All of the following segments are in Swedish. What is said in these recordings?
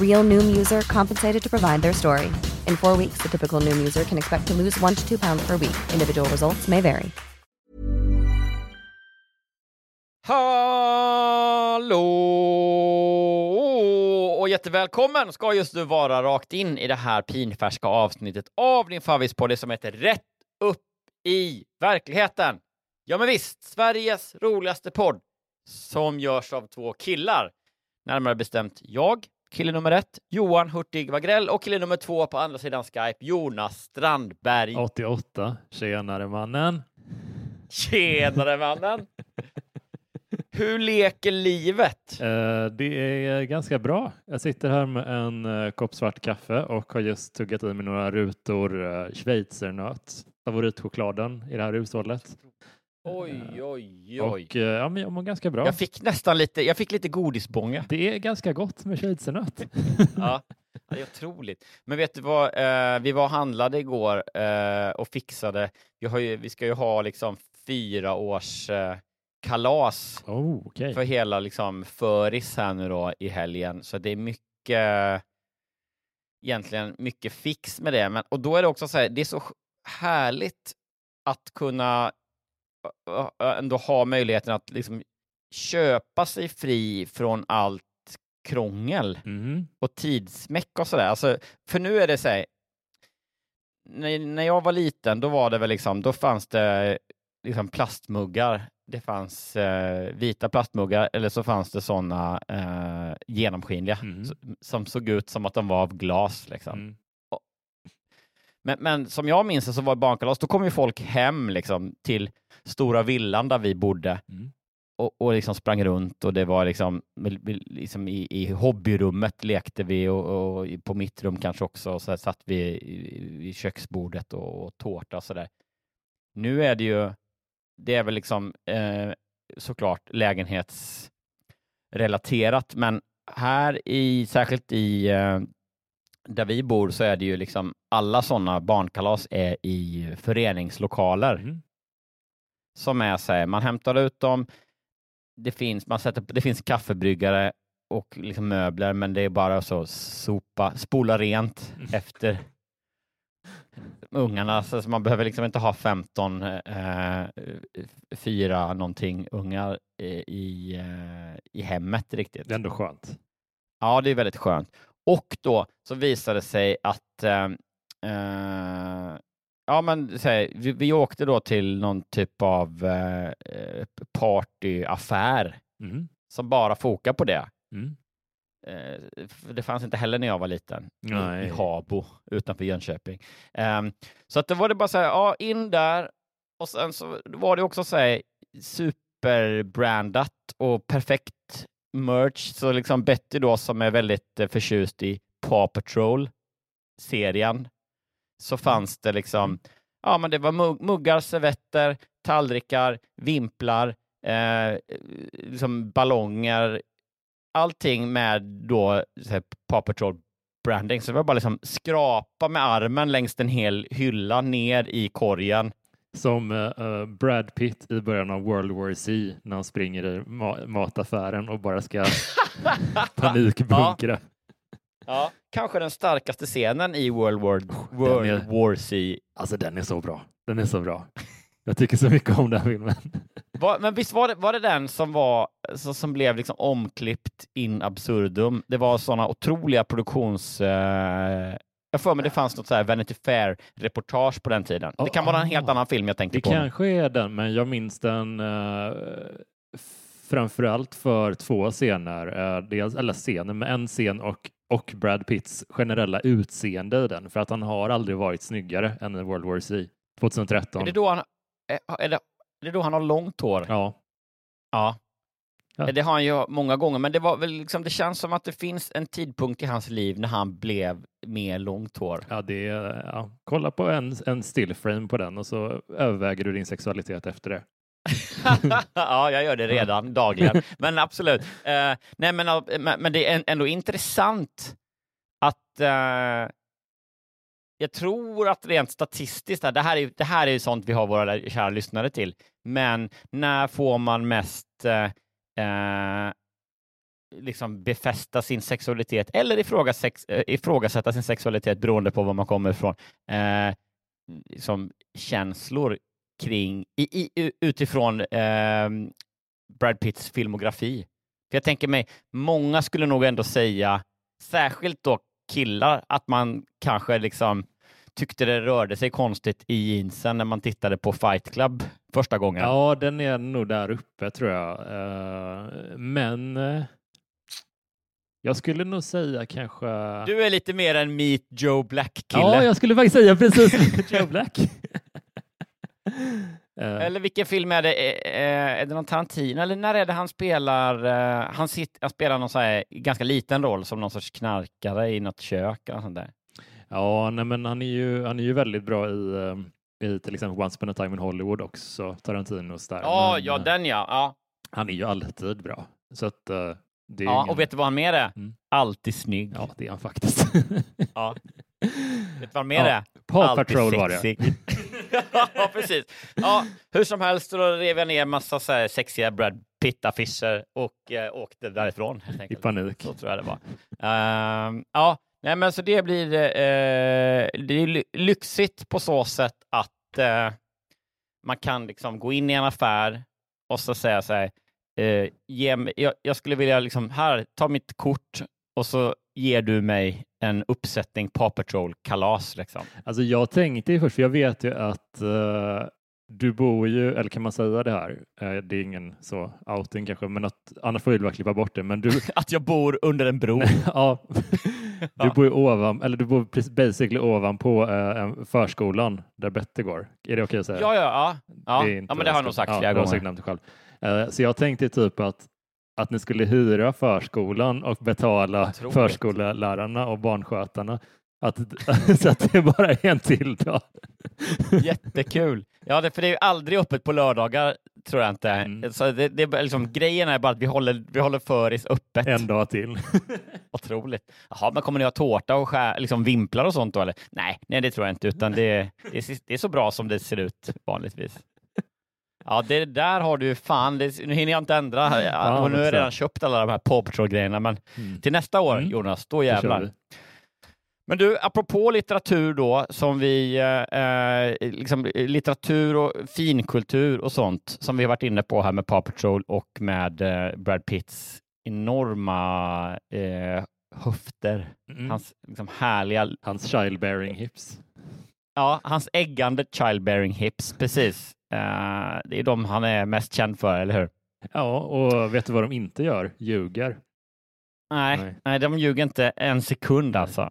Real Noom user compensated to provide their story. In four weeks, the typical Noom user can expect to lose one to two pounds per week. Individual results may vary. Hallå! Och jättevälkommen ska just du vara rakt in i det här pinfärska avsnittet av din favvispodd som heter Rätt upp i verkligheten. Ja men visst, Sveriges roligaste podd som görs av två killar. Närmare bestämt jag, kille nummer ett, Johan Hurtig Wagrell och kille nummer två på andra sidan Skype, Jonas Strandberg. 88. Tjenare mannen. Tjenare mannen! Hur leker livet? Eh, det är ganska bra. Jag sitter här med en eh, kopp svart kaffe och har just tuggat i mig några rutor eh, schweizernöt. Favoritchokladen i det här hushållet. Oj, oj, oj. Och eh, ja, men jag mår ganska bra. Jag fick nästan lite, jag fick lite godisbånga. Det är ganska gott med schweizernöt. Ja, det är otroligt. Men vet du vad, eh, vi var och handlade igår eh, och fixade, vi, har ju, vi ska ju ha liksom fyra års eh, kalas oh, okej. för hela liksom föris här nu då i helgen, så det är mycket egentligen mycket fix med det. Men, och då är det också så här, det är så härligt att kunna ändå ha möjligheten att liksom köpa sig fri från allt krångel Mhm. och tidsmäck och sådär. Alltså, för nu är det så här, när, när jag var liten, då var det väl liksom, då fanns det liksom plastmuggar. Det fanns eh, vita plastmuggar eller så fanns det sådana eh, genomskinliga s- som såg ut som att de var av glas. Liksom. Mm. Men, men som jag minns det så var barnkalas, då kom ju folk hem liksom, till stora villan där vi bodde Mm. och, och liksom sprang runt och det var liksom, liksom i, i hobbyrummet lekte vi och, och på mitt rum kanske också och så satt vi i- vid köksbordet och, och tårta och sådär. Nu är det ju, det är väl liksom eh, såklart lägenhetsrelaterat men här i, särskilt i eh, där vi bor så är det ju liksom alla sådana barnkalas är i föreningslokaler Mhm. Som är så här, man hämtar ut dem, det finns, man sätter, det finns kaffebryggare och liksom möbler, men det är bara så sopa, spola rent efter ungarna, så man behöver liksom inte ha 15, eh, fyra någonting ungar i, i, eh, i hemmet riktigt. Det är ändå skönt. Ja, det är väldigt skönt. Och då så visade det sig att eh, eh, ja, men, här, vi, vi åkte då till någon typ av eh, eh, partyaffär Mm. som bara fokar på det. Mm. Eh, det fanns inte heller när jag var liten i, Nej. i Habo utanför Jönköping. Ehm, så att det var det bara så här, ja, in där och sen så var det också så här superbrandat och perfekt merch. Så liksom Betty då som är väldigt eh, förtjust i Paw Patrol serien så fanns det liksom, ja men det var mugg, muggar, servetter, tallrikar, vimplar, eh, liksom ballonger, allting med då så här, Paw Patrol branding. Så det var bara liksom skrapa med armen längs en hel hylla ner i korgen som uh, Brad Pitt i början av World War Z när han springer i ma mataffären och bara ska panikbunkra. Ja. Ja. kanske den starkaste scenen i World War, World är, War Z. Alltså den är så bra. Den är så bra. Jag tycker så mycket om den filmen. Var, men visst var det, var det den som, var, så, som blev liksom omklippt in absurdum? Det var sådana otroliga produktions... Eh, jag får mig det fanns något så här Vanity Fair-reportage på den tiden. Det kan vara en helt annan film jag tänker det på. Det kanske är den, men jag minns den uh, framförallt för två scener. Uh, dels, eller scener, men en scen och, och Brad Pitts generella utseende i den, för att han har aldrig varit snyggare än i World War Z 2013. Är det då han, är det, är det då han har långt hår? Ja. Ja. Ja. Det har han ju många gånger, men det, var väl liksom, det känns som att det finns en tidpunkt i hans liv när han blev mer långt hår. Ja, det ja. Kolla på en, en stillframe på den och så överväger du din sexualitet efter det. ja, jag gör det redan dagligen. Men absolut. Uh, nej, men, uh, men, det är ändå intressant att uh, jag tror att rent statistiskt, det här är, det här är ju sånt vi har våra kära lyssnare till, men när får man mest liksom befästa sin sexualitet eller ifrågasätta sin sexualitet beroende på var man kommer ifrån, eh, som känslor kring, i, i, utifrån eh, Brad Pitts filmografi. För jag tänker mig, många skulle nog ändå säga, särskilt då killar, att man kanske liksom tyckte det rörde sig konstigt i jeansen när man tittade på Fight Club första gången. Ja, den är nog där uppe tror jag. Uh, men uh, jag skulle nog säga kanske... Du är lite mer en Meet Joe Black-kille. Ja, jag skulle faktiskt säga precis Joe Black. Eller vilken film är det? Är, det någon Tarantino? Eller när är det han spelar? Uh, han, sitter, han spelar någon så här ganska liten roll som någon sorts knarkare i något kök eller sånt där. Ja, nej, men han är ju, han är ju väldigt bra i, i till exempel Once upon a time in Hollywood också, Tarantinos där. Ja, men, ja, den ja. ja. Han är ju alltid bra. Så att, ja, ingen... och vet du vad han mer är? Mm. Alltid snygg. Ja, det är han faktiskt. ja. Vet du vad mer ja. är? Paw Patrol var det. ja, precis. Ja, hur som helst, då rev jag ner massa så här sexiga Brad Pitt-affischer och eh, åkte därifrån. I panik. Så tror jag det var. Uh, ja, Nej, men så det blir eh, det är lyxigt på så sätt att eh, man kan liksom gå in i en affär och så säga så här, eh, ge mig, jag, jag, skulle vilja liksom, här, ta mitt kort och så ger du mig en uppsättning Paw Patrol-kalas. Liksom. Alltså jag tänkte ju först, för jag vet ju att uh, du bor ju, eller kan man säga det här? Uh, det är ingen så outing kanske, men att Anna får bara klippa bort det. Men du... att jag bor under en bro. ja, du bor ju ovan, eller du bor basically ovanpå uh, förskolan där Betty går. Är det okej okay att säga? Ja, ja, ja. Ja, ja men det har jag nog sagt flera gånger. Så jag tänkte typ att att ni skulle hyra förskolan och betala förskollärarna och barnskötarna. Att, så att det bara är en till dag. Jättekul. Ja, det, för det är ju aldrig öppet på lördagar, tror jag inte. Mm. Så det, det är liksom, grejen är bara att vi håller, vi håller Föris öppet. En dag till. Otroligt. Jaha, men kommer ni ha tårta och skär, liksom vimplar och sånt då? Eller? Nej, nej, det tror jag inte, utan det, det, är, det är så bra som det ser ut vanligtvis. Ja, det där har du fan. Det, nu hinner jag inte ändra. Ja, och nu har jag redan köpt alla de här Paw Patrol-grejerna, men mm. till nästa år, mm. Jonas, då jävlar. Men du, apropå litteratur då, som vi, eh, eh, liksom, litteratur och finkultur och sånt som vi har varit inne på här med Paw Patrol och med eh, Brad Pitts enorma eh, höfter. Mm. Hans liksom, härliga... Hans childbearing hips. Ja, hans äggande childbearing hips, precis. Uh, det är de han är mest känd för, eller hur? Ja, och vet du vad de inte gör? Ljuger. Nej, nej. nej de ljuger inte en sekund alltså.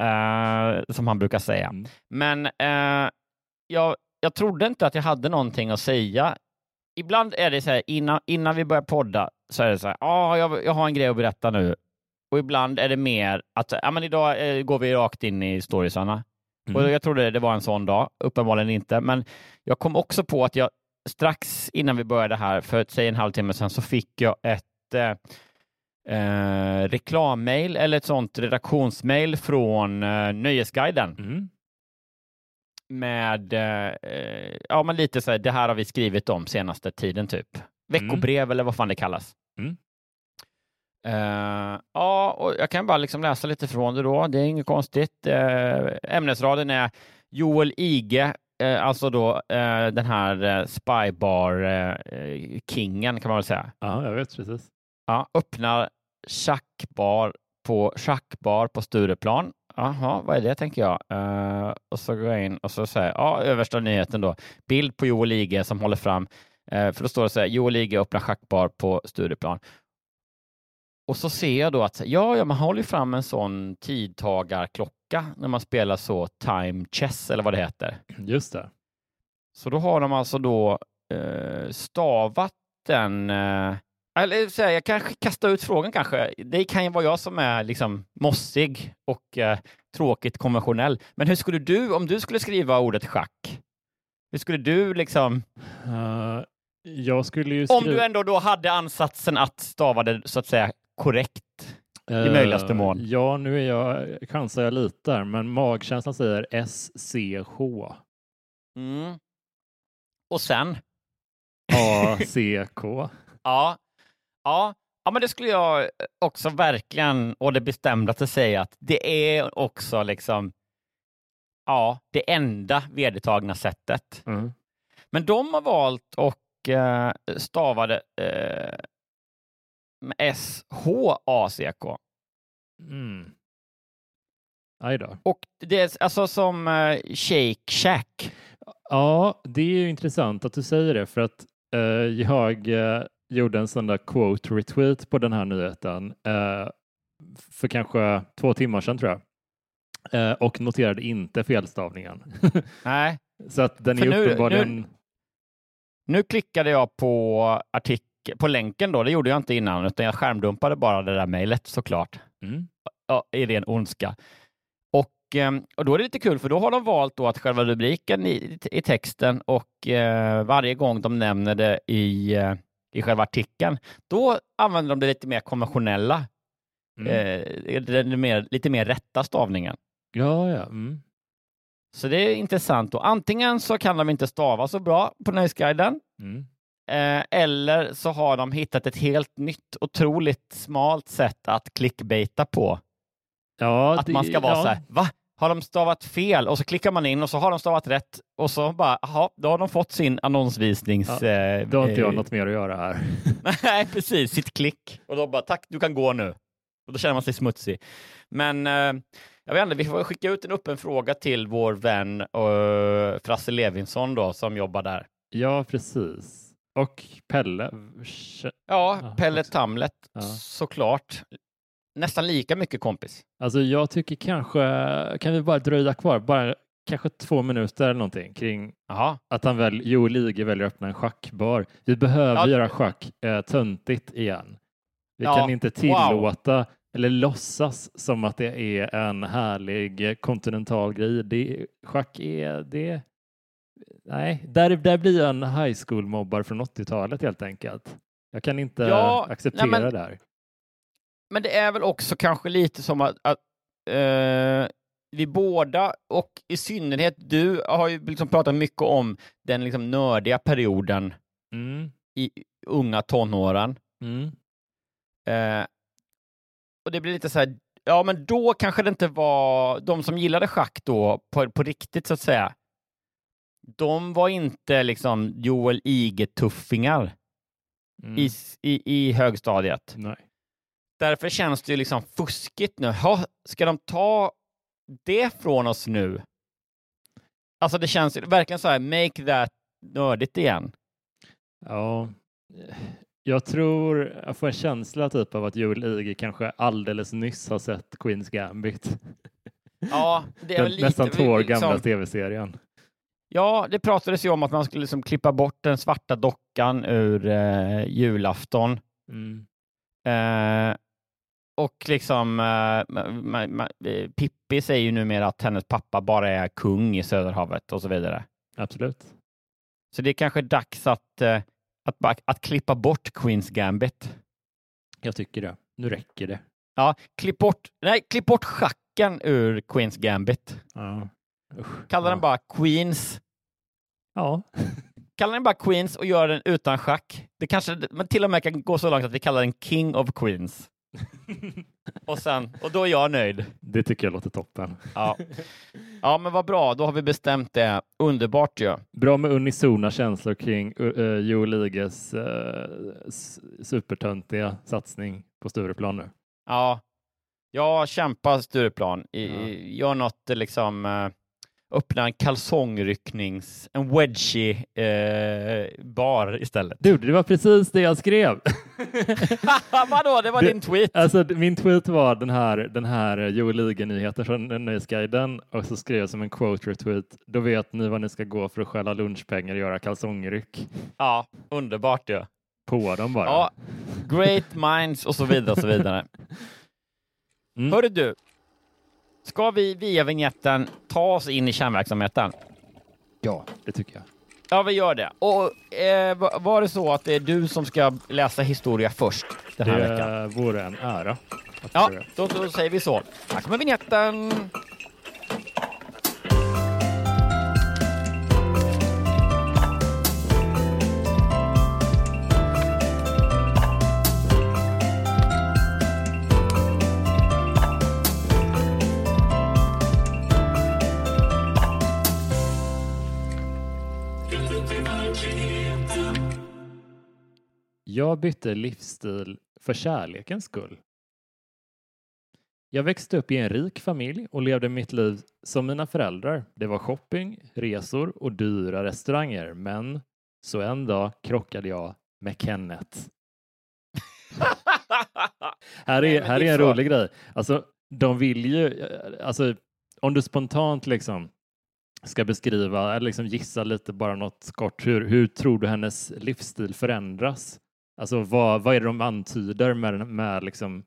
Uh, som han brukar säga. Mm. Men uh, jag, jag trodde inte att jag hade någonting att säga. Ibland är det så här, innan, innan vi börjar podda, så är det så här, ah, jag, jag har en grej att berätta nu. Och ibland är det mer att, ja men idag går vi rakt in i storiesarna. Mm. Och jag trodde det var en sån dag, uppenbarligen inte. Men jag kom också på att jag strax innan vi började här, för säg en halvtimme sedan, så fick jag ett eh, eh, reklammail eller ett sånt redaktionsmail från eh, Nöjesguiden. Mm. med, eh, ja men lite så här, det här har vi skrivit om senaste tiden typ. Veckobrev eller vad fan det kallas. Mm. Eh, ja, och jag kan bara liksom läsa lite från det då. Det är inget konstigt. Uh, ämnesraden är Joel Ige, uh, alltså då den här Spybar-kingen kan man väl säga. Ja, jag vet precis. Ja, öppnar schackbar på, schackbar på Stureplan. Jaha, vad är det tänker jag. Uh, och så går jag in och så säger ja, översta nyheten då. Bild på Joel Ige som håller fram. Uh, för då står det så här, Joel Ige öppnar schackbar på Stureplan. Och så ser jag då att ja, ja man håller fram en sån tidtagarklocka när man spelar så time chess eller vad det heter. Just det. Så då har de alltså då uh, stavat den eller så här, jag kanske kastar ut frågan kanske. Det kan ju vara jag som är liksom mossig och eh, tråkigt konventionell. Men hur skulle du, om du skulle skriva ordet schack, hur skulle du liksom... Uh, jag skulle ju skriva... Om du ändå då hade ansatsen att stava det så att säga korrekt uh, i möjligaste mån. Ja, nu är jag, chansar jag lite där, men magkänslan säger SCH. Mm. Och sen? ACK. ja, Ja, ja, men det skulle jag också verkligen å det bestämdaste säga att det är också liksom ja, det enda vedertagna sättet. Mm. Men de har valt och eh, stavade eh, S-H-A-C-K. Mm. Aj då. Och det är alltså som eh, Shake Shack. Ja, det är ju intressant att du säger det för att eh, jag eh, gjorde en sån där quote retweet på den här nyheten eh, för kanske två timmar sedan tror jag eh, och noterade inte felstavningen. Nej. Så att den är nu, uppenbarligen... Nu, nu klickade jag på artikel, på länken då, det gjorde jag inte innan, utan jag skärmdumpade bara det där mejlet såklart. Mm. Ja, I ren ondska. Och, eh, och då är det lite kul, för då har de valt då att själva rubriken i, i texten och eh, varje gång de nämner det i eh, i själva artikeln, då använder de det lite mer konventionella, mm. eh, den mer, lite mer rätta stavningen. Ja, ja. Mm. Så det är intressant. Då. Antingen så kan de inte stava så bra på Nöjesguiden, mm. Eh, eller så har de hittat ett helt nytt, otroligt smalt sätt att clickbaita på. Ja, att man ska vara ja. så här, va? har de stavat fel och så klickar man in och så har de stavat rätt och så bara, jaha, då har de fått sin annonsvisnings... Ja, eh, då har inte jag eh, något mer att göra här. Nej, precis, sitt klick. Och då bara, tack, du kan gå nu. Och då känner man sig smutsig. Men eh, jag vet inte, vi får skicka ut en öppen fråga till vår vän uh, Frasse Levinsson då, som jobbar där. Ja, precis. Och Pelle. Ja, Pelle Tamlet, ja. såklart nästan lika mycket kompis. Alltså jag tycker kanske, kan vi bara dröja kvar, bara kanske två minuter eller någonting kring Aha. att han väl, Joel Lige väljer att öppna en schackbar. Vi behöver ja. göra schack eh, töntigt igen. Vi ja. kan inte tillåta wow. eller låtsas som att det är en härlig kontinental grej. Det, schack är det. Nej, där, där blir jag en high school mobbar från 80-talet helt enkelt. Jag kan inte ja, acceptera nej, men, det här men det är väl också kanske lite som att, att uh, vi båda, och i synnerhet du, har ju liksom pratat mycket om den liksom nördiga perioden mm. i unga tonåren. Mm. Uh, och det blir lite så här, ja men då kanske det inte var de som gillade schack då på, på riktigt så att säga. De var inte liksom Joel Ige-tuffingar mm. i, i, i högstadiet. Nej. Därför känns det ju liksom fuskigt nu. Ha, ska de ta det från oss nu? Alltså det känns verkligen så här, make that nördigt igen. Ja, jag tror jag får en känsla typ av att Joel Ige kanske alldeles nyss har sett Queens Gambit. Ja, det är Den lite, nästan två år liksom, gamla tv-serien. Ja, det pratades ju om att man skulle liksom klippa bort den svarta dockan ur eh, julafton. Mm. Eh, och liksom, uh, Pippi säger ju numera att hennes pappa bara är kung i Söderhavet och så vidare. Absolut. Så det är kanske dags att, uh, att, att klippa bort Queens Gambit. Jag tycker det. Nu räcker det. Ja, klipp bort, nej, klipp bort schacken ur Queens Gambit. Ja. Usch. Kalla den Ja. bara Queens. Ja. Kalla den bara Queens och gör den utan schack. Det kanske men till och med kan gå så långt att vi kallar den King of Queens. och, sen, och då är jag nöjd. Det tycker jag låter toppen. Ja. ja, men vad bra. Då har vi bestämt det. Underbart ju. Bra med unisona känslor kring uh, Joe Liges uh, supertöntiga satsning på Stureplan nu. Ja, jag kämpar Stureplan. I, Ja. Gör något liksom, eh, öppna en kalsongrycknings, en wedgie eh, bar istället. Du, det var precis det jag skrev. Vadå, det var Det- din tweet? Alltså, min tweet var den här, den här Joe Liga-nyheten från Nöjesguiden och så skrev jag som en quote retweet. Då vet ni vad ni ska gå för att stjäla lunchpengar och göra kalsongryck Ja, underbart ju. på dem bara. Ja, great minds och så vidare och så vidare. Mm. Hörru du, ska vi via vignetten ta oss in i kärnverksamheten? ja, det tycker jag. Ja, vi gör det. Och eh, va- var det så att det är du som ska läsa historia först den här veckan? Det vore en ära. Ja, då, då säger vi så. Här kommer vignetten. Jag bytte livsstil för kärlekens skull. Jag växte upp i en rik familj och levde mitt liv som mina föräldrar. Det var shopping, resor och dyra restauranger. Men så en dag krockade jag med Kenneth. Här är, här är en rolig grej. Alltså, de vill ju, alltså, om du spontant liksom ska beskriva eller liksom gissa lite bara något kort, hur, hur tror du hennes livsstil förändras? Alltså vad, vad är det de antyder med, med liksom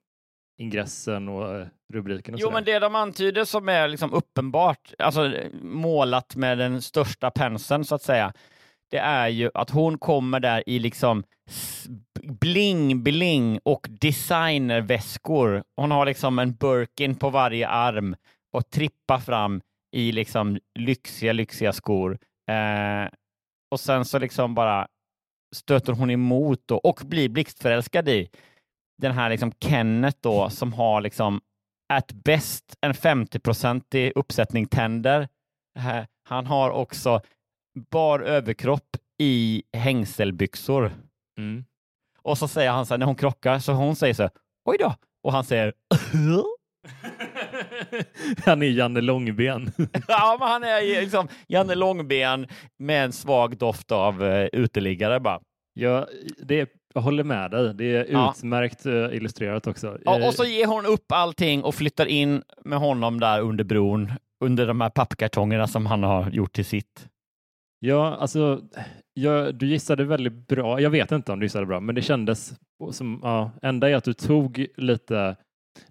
ingressen och eh, rubriken och Jo, men det de antyder som är liksom uppenbart, alltså målat med den största penseln så att säga, det är ju att hon kommer där i liksom s- bling, bling och designerväskor. Hon har liksom en Birkin på varje arm och trippar fram i liksom lyxiga, lyxiga skor. Eh, och sen så liksom bara stöter hon emot då, och blir blixtförälskad i den här liksom Kenneth då som har liksom at best en 50-procentig uppsättning tänder. Han har också bar överkropp i hängselbyxor. Mm. Och så säger han så här, när hon krockar, så hon säger så här, oj då, och han säger Han är Janne Långben. ja, men han är liksom Janne Långben med en svag doft av uh, uteliggare bara. jag, det är, jag håller med dig. Det är Ja. utmärkt eh, illustrerat också. Ja, Eh, och så ger hon upp allting och flyttar in med honom där under bron, under de här pappkartongerna som han har gjort till sitt. Ja, alltså, jag, du gissade väldigt bra. Jag vet inte om du gissade bra, men det kändes som, ja, enda är att du tog lite,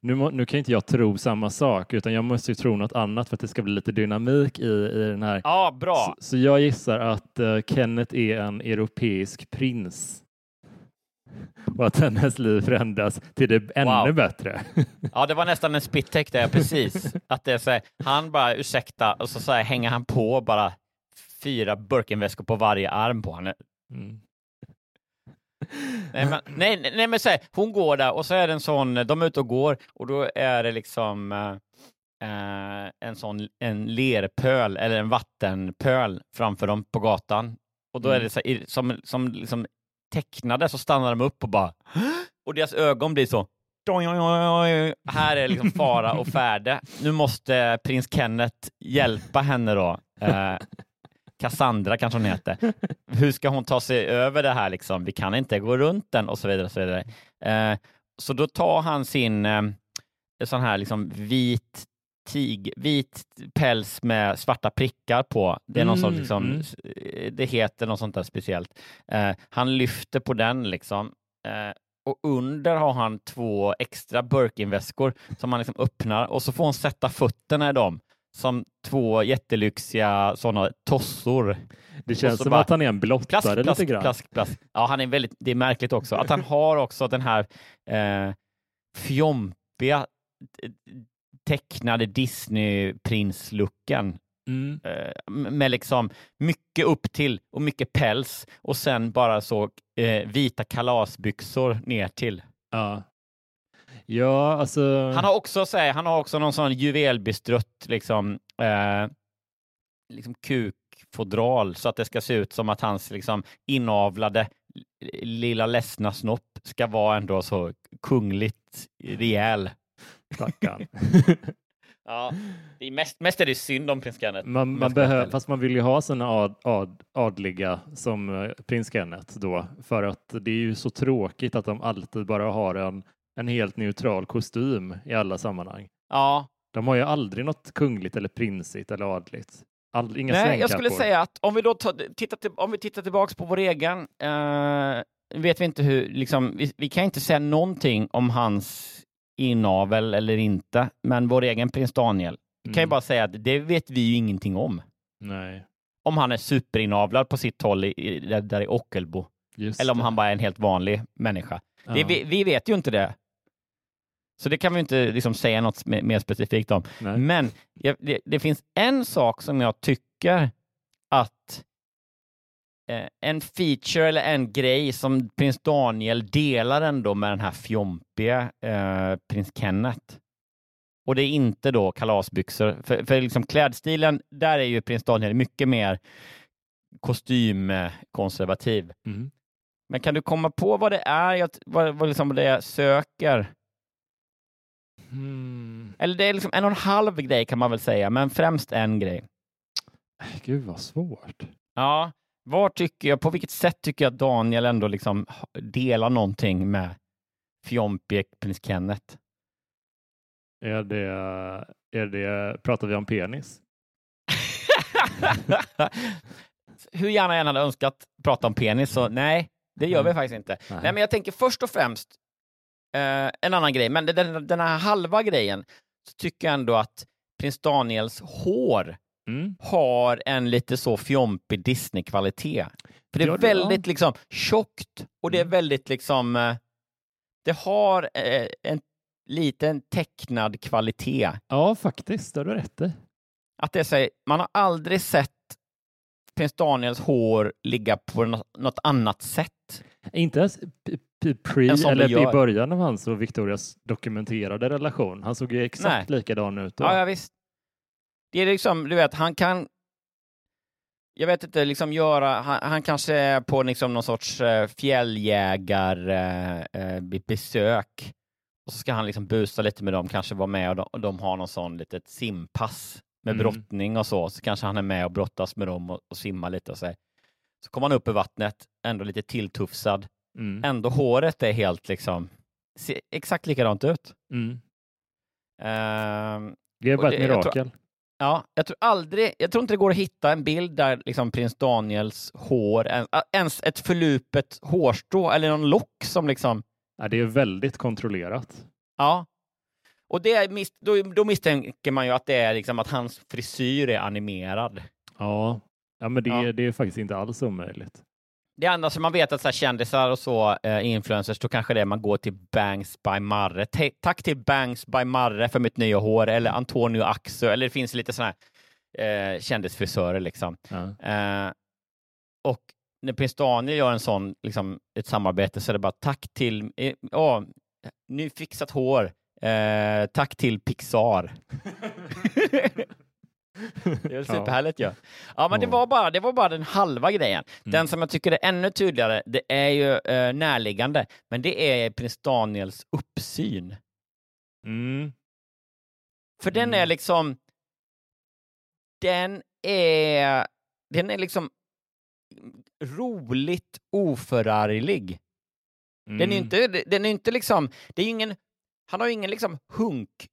nu, må, nu kan inte jag tro samma sak, utan jag måste ju tro något annat för att det ska bli lite dynamik i, i den här. Ja, bra. Så, så jag gissar att eh, Kenneth är en europeisk prins. Och att hennes liv förändras till det ännu Wow. bättre. Ja, det var nästan en spit-take där, precis. Att det är så här, han bara ursäkta och så, så här, hänger han på bara fyra Birkenväskor på varje arm på henne. Mm. Nej, men, nej, nej, men så här, hon går där och så är det en sån, de är ute och går och då är det liksom eh, eh, en sån en lerpöl eller en vattenpöl framför dem på gatan. Och då är Mm. det så här, som, som liksom tecknade så stannar de upp och bara och deras ögon blir så. Här är liksom fara och färde. Nu måste prins Kenneth hjälpa henne då. Eh, Cassandra kanske hon heter. Hur ska hon ta sig över det här liksom? Vi kan inte gå runt den och så vidare. Och så, vidare. Eh, så då tar han sin eh, sån här liksom vit tig, vit päls med svarta prickar på. Det är någon Mm, sån liksom, mm. eh, det heter något sånt där speciellt. Eh, han lyfter på den liksom. Eh, och under har han två extra Birkin-väskor som han liksom öppnar och så får hon sätta fötterna i dem som två jättelyxiga sådana tossor. Det känns som bara- att han är en blottare Plask, plask, lite grann. plask, plask. Ja, han är väldigt, det är märkligt också att han har också den här eh, fjompiga eh, tecknade Disney-prins-looken. Mm. eh, med liksom mycket upp till och mycket päls och sen bara så eh, vita kalasbyxor ner till. Ja. Ja, alltså. Han har också, så här, han har också någon sån juvelbestrött liksom, eh, liksom kukfodral så att det ska se ut som att hans liksom inavlade lilla ledsna snopp ska vara ändå så kungligt rejäl. Stackarn. Ja, det är mest, mest är det synd om prins Kenneth. Man, man behöver, fast man vill ju ha sina ad, ad, adliga som eh, prins Kenneth då, för att det är ju så tråkigt att de alltid bara har en, en helt neutral kostym i alla sammanhang. Ja, De har ju aldrig något kungligt eller prinsigt eller adligt. All, inga Nej, jag skulle säga att om vi då tar, tittar, till, om vi tittar tillbaks på vår egen, eh, vet vi inte hur, liksom, vi, vi kan inte säga någonting om hans inavel eller inte, men vår egen prins Daniel, vi kan ju Mm. bara säga att det vet vi ju ingenting om. Nej, Om han är superinavlad på sitt håll i, i, där- där i Ockelbo, just eller om det. han bara är en helt vanlig människa. Det, Ja, vi, vi vet ju inte det. Så det kan vi inte liksom säga något mer specifikt om. nej. Men det, det finns en sak som jag tycker att eh, en feature eller en grej som prins Daniel delar ändå med den här fjompiga eh, prins Kenneth. Och det är inte då kalasbyxor. För, för liksom klädstilen, där är ju prins Daniel mycket mer kostymkonservativ. Mm. Men kan du komma på vad det är vad, vad liksom det söker? Mm. Eller det är liksom en och en halv grej kan man väl säga, men främst en grej. Gud vad svårt. Ja, var tycker jag, på vilket sätt tycker jag Daniel ändå liksom delar någonting med fjompige prins Kenneth? Är det, är det, pratar vi om penis? Hur gärna jag än hade önskat prata om penis, så nej, det gör vi Nej. faktiskt inte. Nej. Nej, men jag tänker först och främst eh, en annan grej, men den, den här halva grejen så tycker jag ändå att prins Daniels hår Mm. har en lite så fjompig Disney-kvalitet. För det är Ja, det- väldigt liksom tjockt och det är Mm. väldigt liksom, eh, det har eh, en liten tecknad kvalitet. Ja, faktiskt. Det har du rätt i. Att det här, man har aldrig sett prins Daniels hår ligga på något annat sätt. Inte ens pre En eller i början av hans och Victorias dokumenterade relation. Han såg ju exakt likadan ut då. Ja, ja visst. Det är liksom, du vet, han kan jag vet inte, liksom göra, han, han kanske är på liksom någon sorts eh, fjälljägarbesök eh, be- besök. och så ska han liksom busa lite med dem, kanske vara med och de, och de har någon sån litet simpass med Mm. brottning och så, så kanske han är med och brottas med dem och, och simmar lite och så. här. Så kommer han upp i vattnet, ändå lite tilltufsad. Mm. Ändå håret är helt liksom, ser exakt likadant ut. Mm. Ehm, Det är bara det- ett jag tror- mirakel. Ja, jag tror aldrig, jag tror inte det går att hitta en bild där liksom prins Daniels hår, en- ens ett förlupet hårstrå eller någon lock som liksom, Ja, det är väldigt kontrollerat. ja. Och det är, mis- då, då misstänker man ju att det är liksom att hans frisyr är animerad. Ja, ja men det, Ja. det är faktiskt inte alls omöjligt. Det enda som man vet att så här, kändisar och så, eh, influencers, då kanske det är man går till Banks by Marre. Ta- tack till Banks by Marre för mitt nya hår, eller Antonio Axo, eller det finns lite sådana här eh, kändisfrisörer liksom. Ja. Eh, och när prins Daniel gör en sån, liksom, ett samarbete så är det bara tack till, eh, ja, nyfixat hår, eh, tack till Pixar. det är superhärligt ju. Ja. ja, men det var, bara, det var bara den halva grejen. Den Mm. som jag tycker är ännu tydligare, det är ju eh, närliggande, men det är prins Daniels uppsyn. Mm. För den Mm. är liksom, den är, den är liksom roligt oförarglig. Den är Mm. inte, den är inte liksom, det är ingen, han har ju ingen liksom hunk,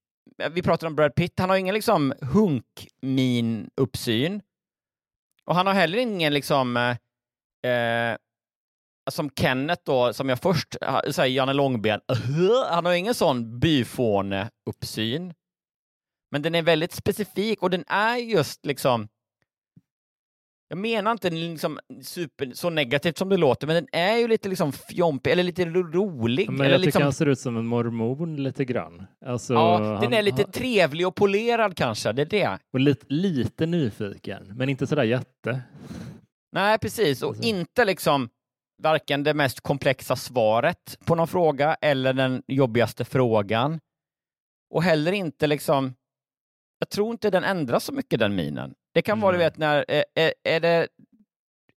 vi pratar om Brad Pitt, han har ingen liksom hunk-min uppsyn. Och han har heller ingen liksom, eh, eh som Kenneth då, som jag först eh, säger, Janne Långben, han har ingen sån byfåne-uppsyn. Men den är väldigt specifik och den är just liksom jag menar inte liksom super, så negativt som det låter, men den är ju lite liksom fjompig, eller lite ro- rolig. Men eller jag tycker liksom, han ser ut som en mormon lite grann. Alltså, ja, den han- är lite han- trevlig och polerad kanske, det är det. och lite, lite nyfiken, men inte sådär jätte. Nej, precis. Och Alltså. inte liksom varken det mest komplexa svaret på någon fråga eller den jobbigaste frågan. Och heller inte liksom, jag tror inte den ändras så mycket den minen. Det kan vara, du Nej. vet, när, är, är, är det,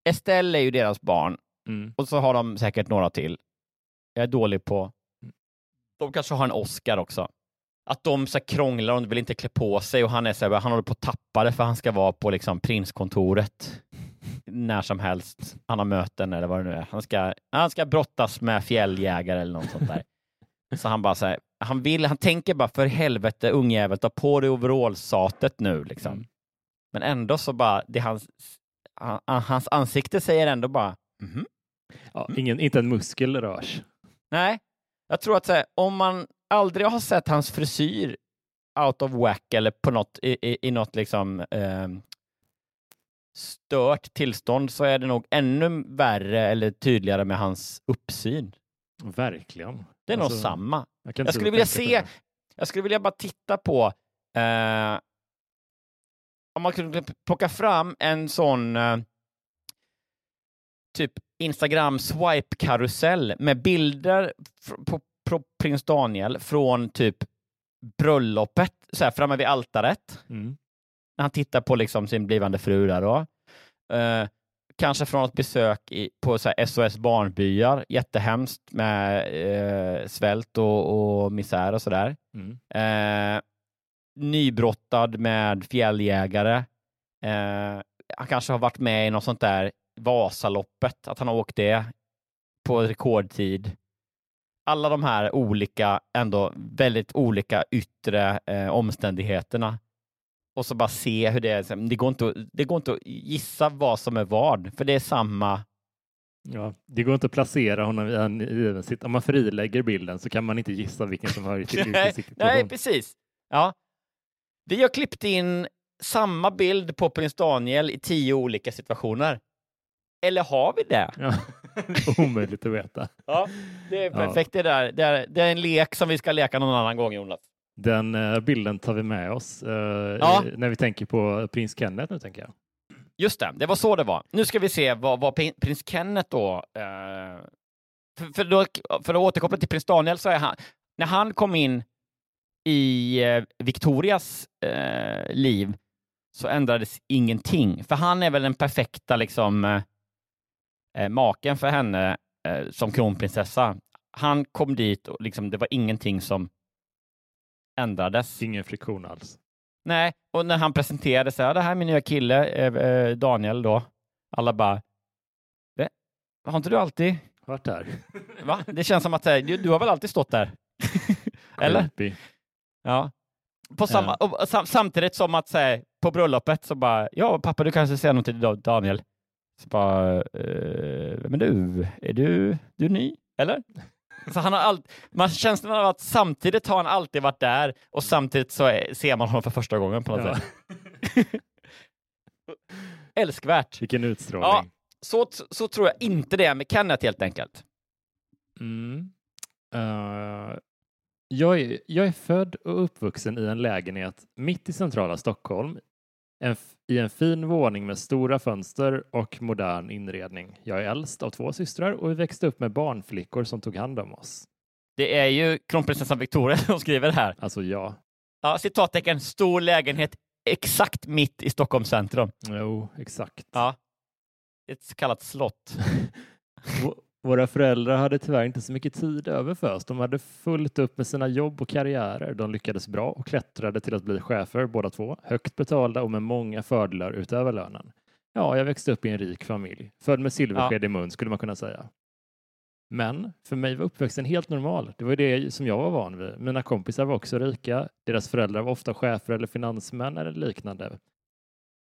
Estelle är ju deras barn Mm. och så har de säkert några till. Jag är dålig på, de kanske har en Oscar också. Att de så här krånglar och vill inte klä på sig och han är så här, han håller på att tappa det för han ska vara på liksom prinskontoret när som helst. Han har möten eller vad det nu är. Han ska, han ska brottas med fjälljägare eller något sånt där. Så han bara så här, han vill, han tänker bara för helvete ungjävel, ta på dig overallsatet nu liksom. Mm. Men ändå så bara, det hans, han, hans ansikte säger ändå bara, mhm. Ja, ingen, inte en muskel rörs. Nej, jag tror att så här, om man aldrig har sett hans frisyr out of whack eller på något, i, i, i något liksom ehm, stört tillstånd så är det nog ännu värre eller tydligare med hans uppsyn. Verkligen. Det är Alltså, nog samma. Jag, Jag skulle vilja se, jag skulle vilja bara titta på eh, om man kunde plocka fram en sån eh, typ Instagram swipe-karusell med bilder på, på prins Daniel från typ bröllopet, så här framme vid altaret. Mm. när han tittar på liksom sin blivande fru där då. Eh, kanske från ett besök i, på så här SOS barnbyar, jättehemskt med eh, svält och, och misär och sådär. Mm. Eh, nybrottad med fjälljägare. Eh, han kanske har varit med i något sånt där Vasaloppet, att han har åkt det på rekordtid. Alla de här olika, ändå väldigt olika yttre eh, omständigheterna. Och så bara se hur det är. Det går, inte det går inte att gissa vad som är vad, för det är samma. Ja, det går inte att placera honom i en given sitt. Om man frilägger bilden så kan man inte gissa vilken som hör till vilken nej, precis. Ja. Vi har klippt in samma bild på prins Daniel i tio olika situationer. Eller har vi det? Ja. Omöjligt att veta. Ja, det är Ja. perfekt. Det, där. Det, är, det är en lek som vi ska leka någon annan gång, Jonas. Den eh, bilden tar vi med oss eh, Ja. när vi tänker på prins Kenneth nu, tänker jag. Just det, det var så det var. Nu ska vi se vad, vad prin- prins Kenneth då... Eh, för, för, då för att återkoppla till prins Daniel så är han... När han kom in i eh, Victorias eh, liv så ändrades ingenting. För han är väl den perfekta liksom, eh, eh, maken för henne eh, som kronprinsessa. Han kom dit och liksom, det var ingenting som ändrades. Ingen friktion alls. Nej, och när han presenterade sig, ja, det här är min nya kille, eh, eh, Daniel då. Alla bara, "Det- har inte du alltid, Vart där? va? Det känns som att du, du har väl alltid stått där? Eller? Creepy. Ja. På samma, och, sam, samtidigt som att säga på bröllopet så bara, ja pappa du kanske säger något till Da- Daniel. Så bara, eh, men du, är du, du är ny? Eller? Så han har allt, man känslan av att samtidigt har han alltid varit där och samtidigt så är, ser man honom för första gången på något Ja. sätt. Älskvärt. Vilken utstrålning. Ja. Så, så tror jag inte det är med Kenneth helt enkelt. Mm. Eh, jag, är, jag är född och uppvuxen i en lägenhet mitt i centrala Stockholm en, i en fin våning med stora fönster och modern inredning. Jag är äldst av två systrar och vi växte upp med barnflickor som tog hand om oss. Det är ju kronprinsessan Victoria som skriver det här. Alltså ja. Ja, citattecken, stor lägenhet exakt mitt i Stockholms centrum. Jo, exakt. Ja. Ett så kallat slott. Våra föräldrar hade tyvärr inte så mycket tid över för oss. De hade fullt upp med sina jobb och karriärer. De lyckades bra och klättrade till att bli chefer båda två, högt betalda och med många fördelar utöver lönen. Ja, jag växte upp i en rik familj, född med silversked i mun skulle man kunna säga. Men för mig var uppväxten helt normal. Det var det som jag var van vid. Mina kompisar var också rika. Deras föräldrar var ofta chefer eller finansmän eller liknande.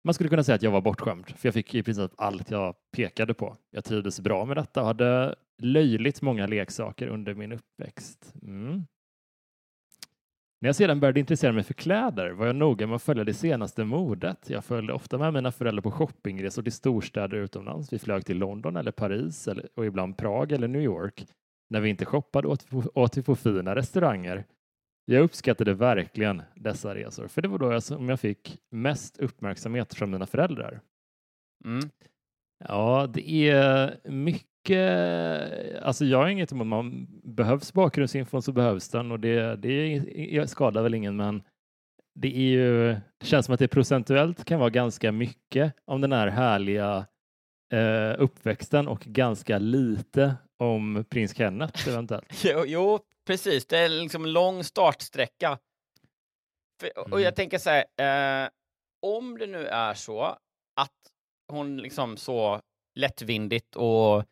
Man skulle kunna säga att jag var bortskämd, för jag fick i princip allt jag pekade på. Jag trivdes bra med detta och hade löjligt många leksaker under min uppväxt. Mm. När jag sedan började intressera mig för kläder var jag noga med att följa det senaste modet. Jag följde ofta med mina föräldrar på shoppingresor till storstäder utomlands. Vi flög till London eller Paris eller, och ibland Prag eller New York. När vi inte shoppade åt, åt vi på fina restauranger. Jag uppskattade verkligen dessa resor, för det var då jag, som jag fick mest uppmärksamhet från mina föräldrar. Mm. Ja, det är mycket. Alltså jag har inget emot, man behövs bakgrundsinfon så behövs den och det, det skadar väl ingen, men det är ju, det känns som att det procentuellt kan vara ganska mycket om den här härliga eh, uppväxten och ganska lite om prins Kenneth eventuellt. Jo, jo, precis. Det är liksom en lång startsträcka. För, och Mm. jag tänker så här, eh, om det nu är så att hon liksom så lättvindigt och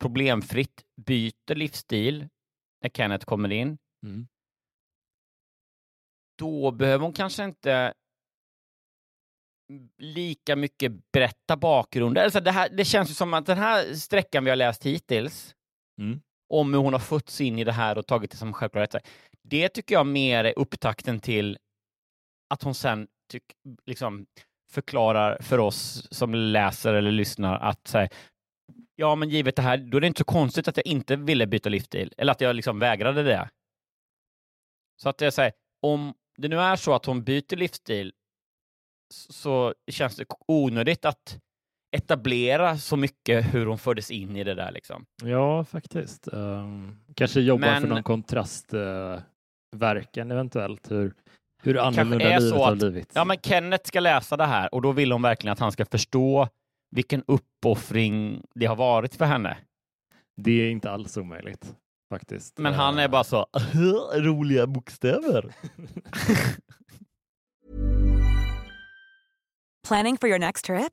problemfritt byter livsstil när Kenneth kommer in, Mm. då behöver hon kanske inte lika mycket berätta bakgrunden. Alltså det, här, det känns ju som att den här sträckan vi har läst hittills, Mm. om hur hon har fötts in i det här och tagit det som självklarhet, det tycker jag mer är upptakten till att hon sen tyck, liksom förklarar för oss som läser eller lyssnar att så här, ja, men givet det här, då är det inte så konstigt att jag inte ville byta livsstil, eller att jag liksom vägrade det. Så att jag säger, om det nu är så att hon byter livsstil så känns det onödigt att etablera så mycket hur hon fördes in i det där liksom. Ja, faktiskt. Um, kanske jobbar Men- för någon kontrastverkan eventuellt. Hur, hur annorlunda är livet så har att- blivit. Ja, men Kenneth ska läsa det här och då vill hon verkligen att han ska förstå vilken uppoffring det har varit för henne. Det är inte alls omöjligt faktiskt. Men han Eh, är bara så, roliga bokstäver. Planning for your next trip?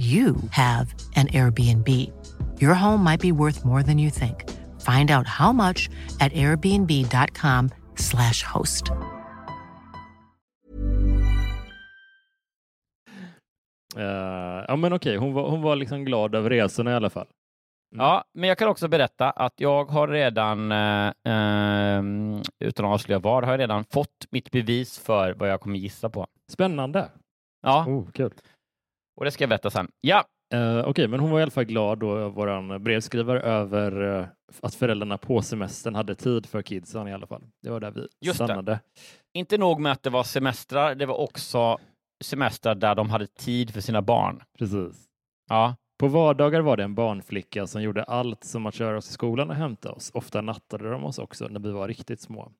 you have an Airbnb. Your home might be worth more than you think. Find out how much at airbnb.com/slash host. Eh, ja, men okej, hon var, hon var liksom glad över resorna i alla fall. Ja, men jag kan också berätta att jag har redan, eh, eh, utan att avslöja var, har jag redan fått mitt bevis för vad jag kommer gissa på. Spännande. Ja, Oh, kul. Och det ska jag berätta sen. Ja, Eh, Okej, men hon var i alla fall glad då, vår brevskrivare, över eh, att föräldrarna på semestern hade tid för kidsen i alla fall. Det var där vi Just det. stannade. inte nog med att det var semestrar, det var också semestrar där de hade tid för sina barn. Precis. Ja, På vardagar var det en barnflicka som gjorde allt som att köra oss till skolan och hämta oss. Ofta nattade de oss också när vi var riktigt små.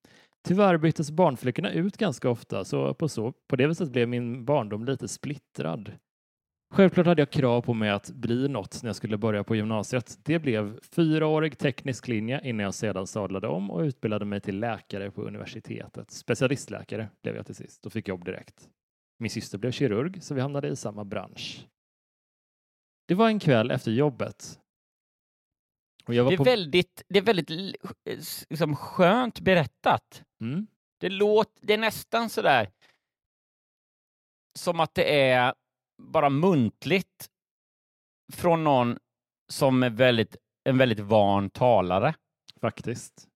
Tyvärr byttes barnflickorna ut ganska ofta, så på, så på det viset blev min barndom lite splittrad. Självklart hade jag krav på mig att bli något när jag skulle börja på gymnasiet. Det blev fyraårig teknisk linje innan jag sedan sadlade om och utbildade mig till läkare på universitetet. Specialistläkare blev jag till sist och fick jobb direkt. Min syster blev kirurg, så vi hamnade i samma bransch. Det var en kväll efter jobbet. Det är på... väldigt, det är väldigt liksom, skönt berättat. Mm. Det, låt, det är nästan sådär som att det är bara muntligt från någon som är väldigt, en väldigt van talare. Faktiskt.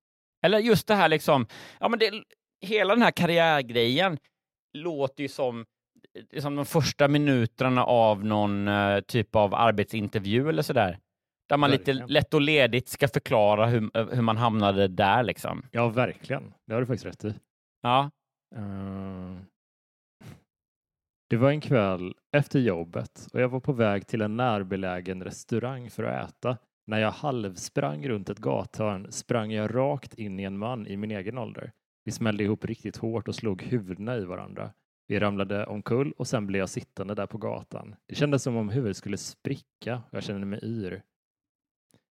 Eller just det här liksom, ja men det, hela den här karriärgrejen låter ju som, som de första minuterna av någon eh, typ av arbetsintervju eller sådär. Där man lite Verkligen. lätt och ledigt ska förklara hur, hur man hamnade där liksom. Ja, verkligen. Det har du faktiskt rätt i. Ja, Eh, Det var en kväll efter jobbet och jag var på väg till en närbelägen restaurang för att äta. När jag halvsprang runt ett gathörn sprang jag rakt in i en man i min egen ålder. Vi smällde ihop riktigt hårt och slog huvudena i varandra. Vi ramlade omkull och sen blev jag sittande där på gatan. Det kändes som om huvudet skulle spricka och jag kände mig yr.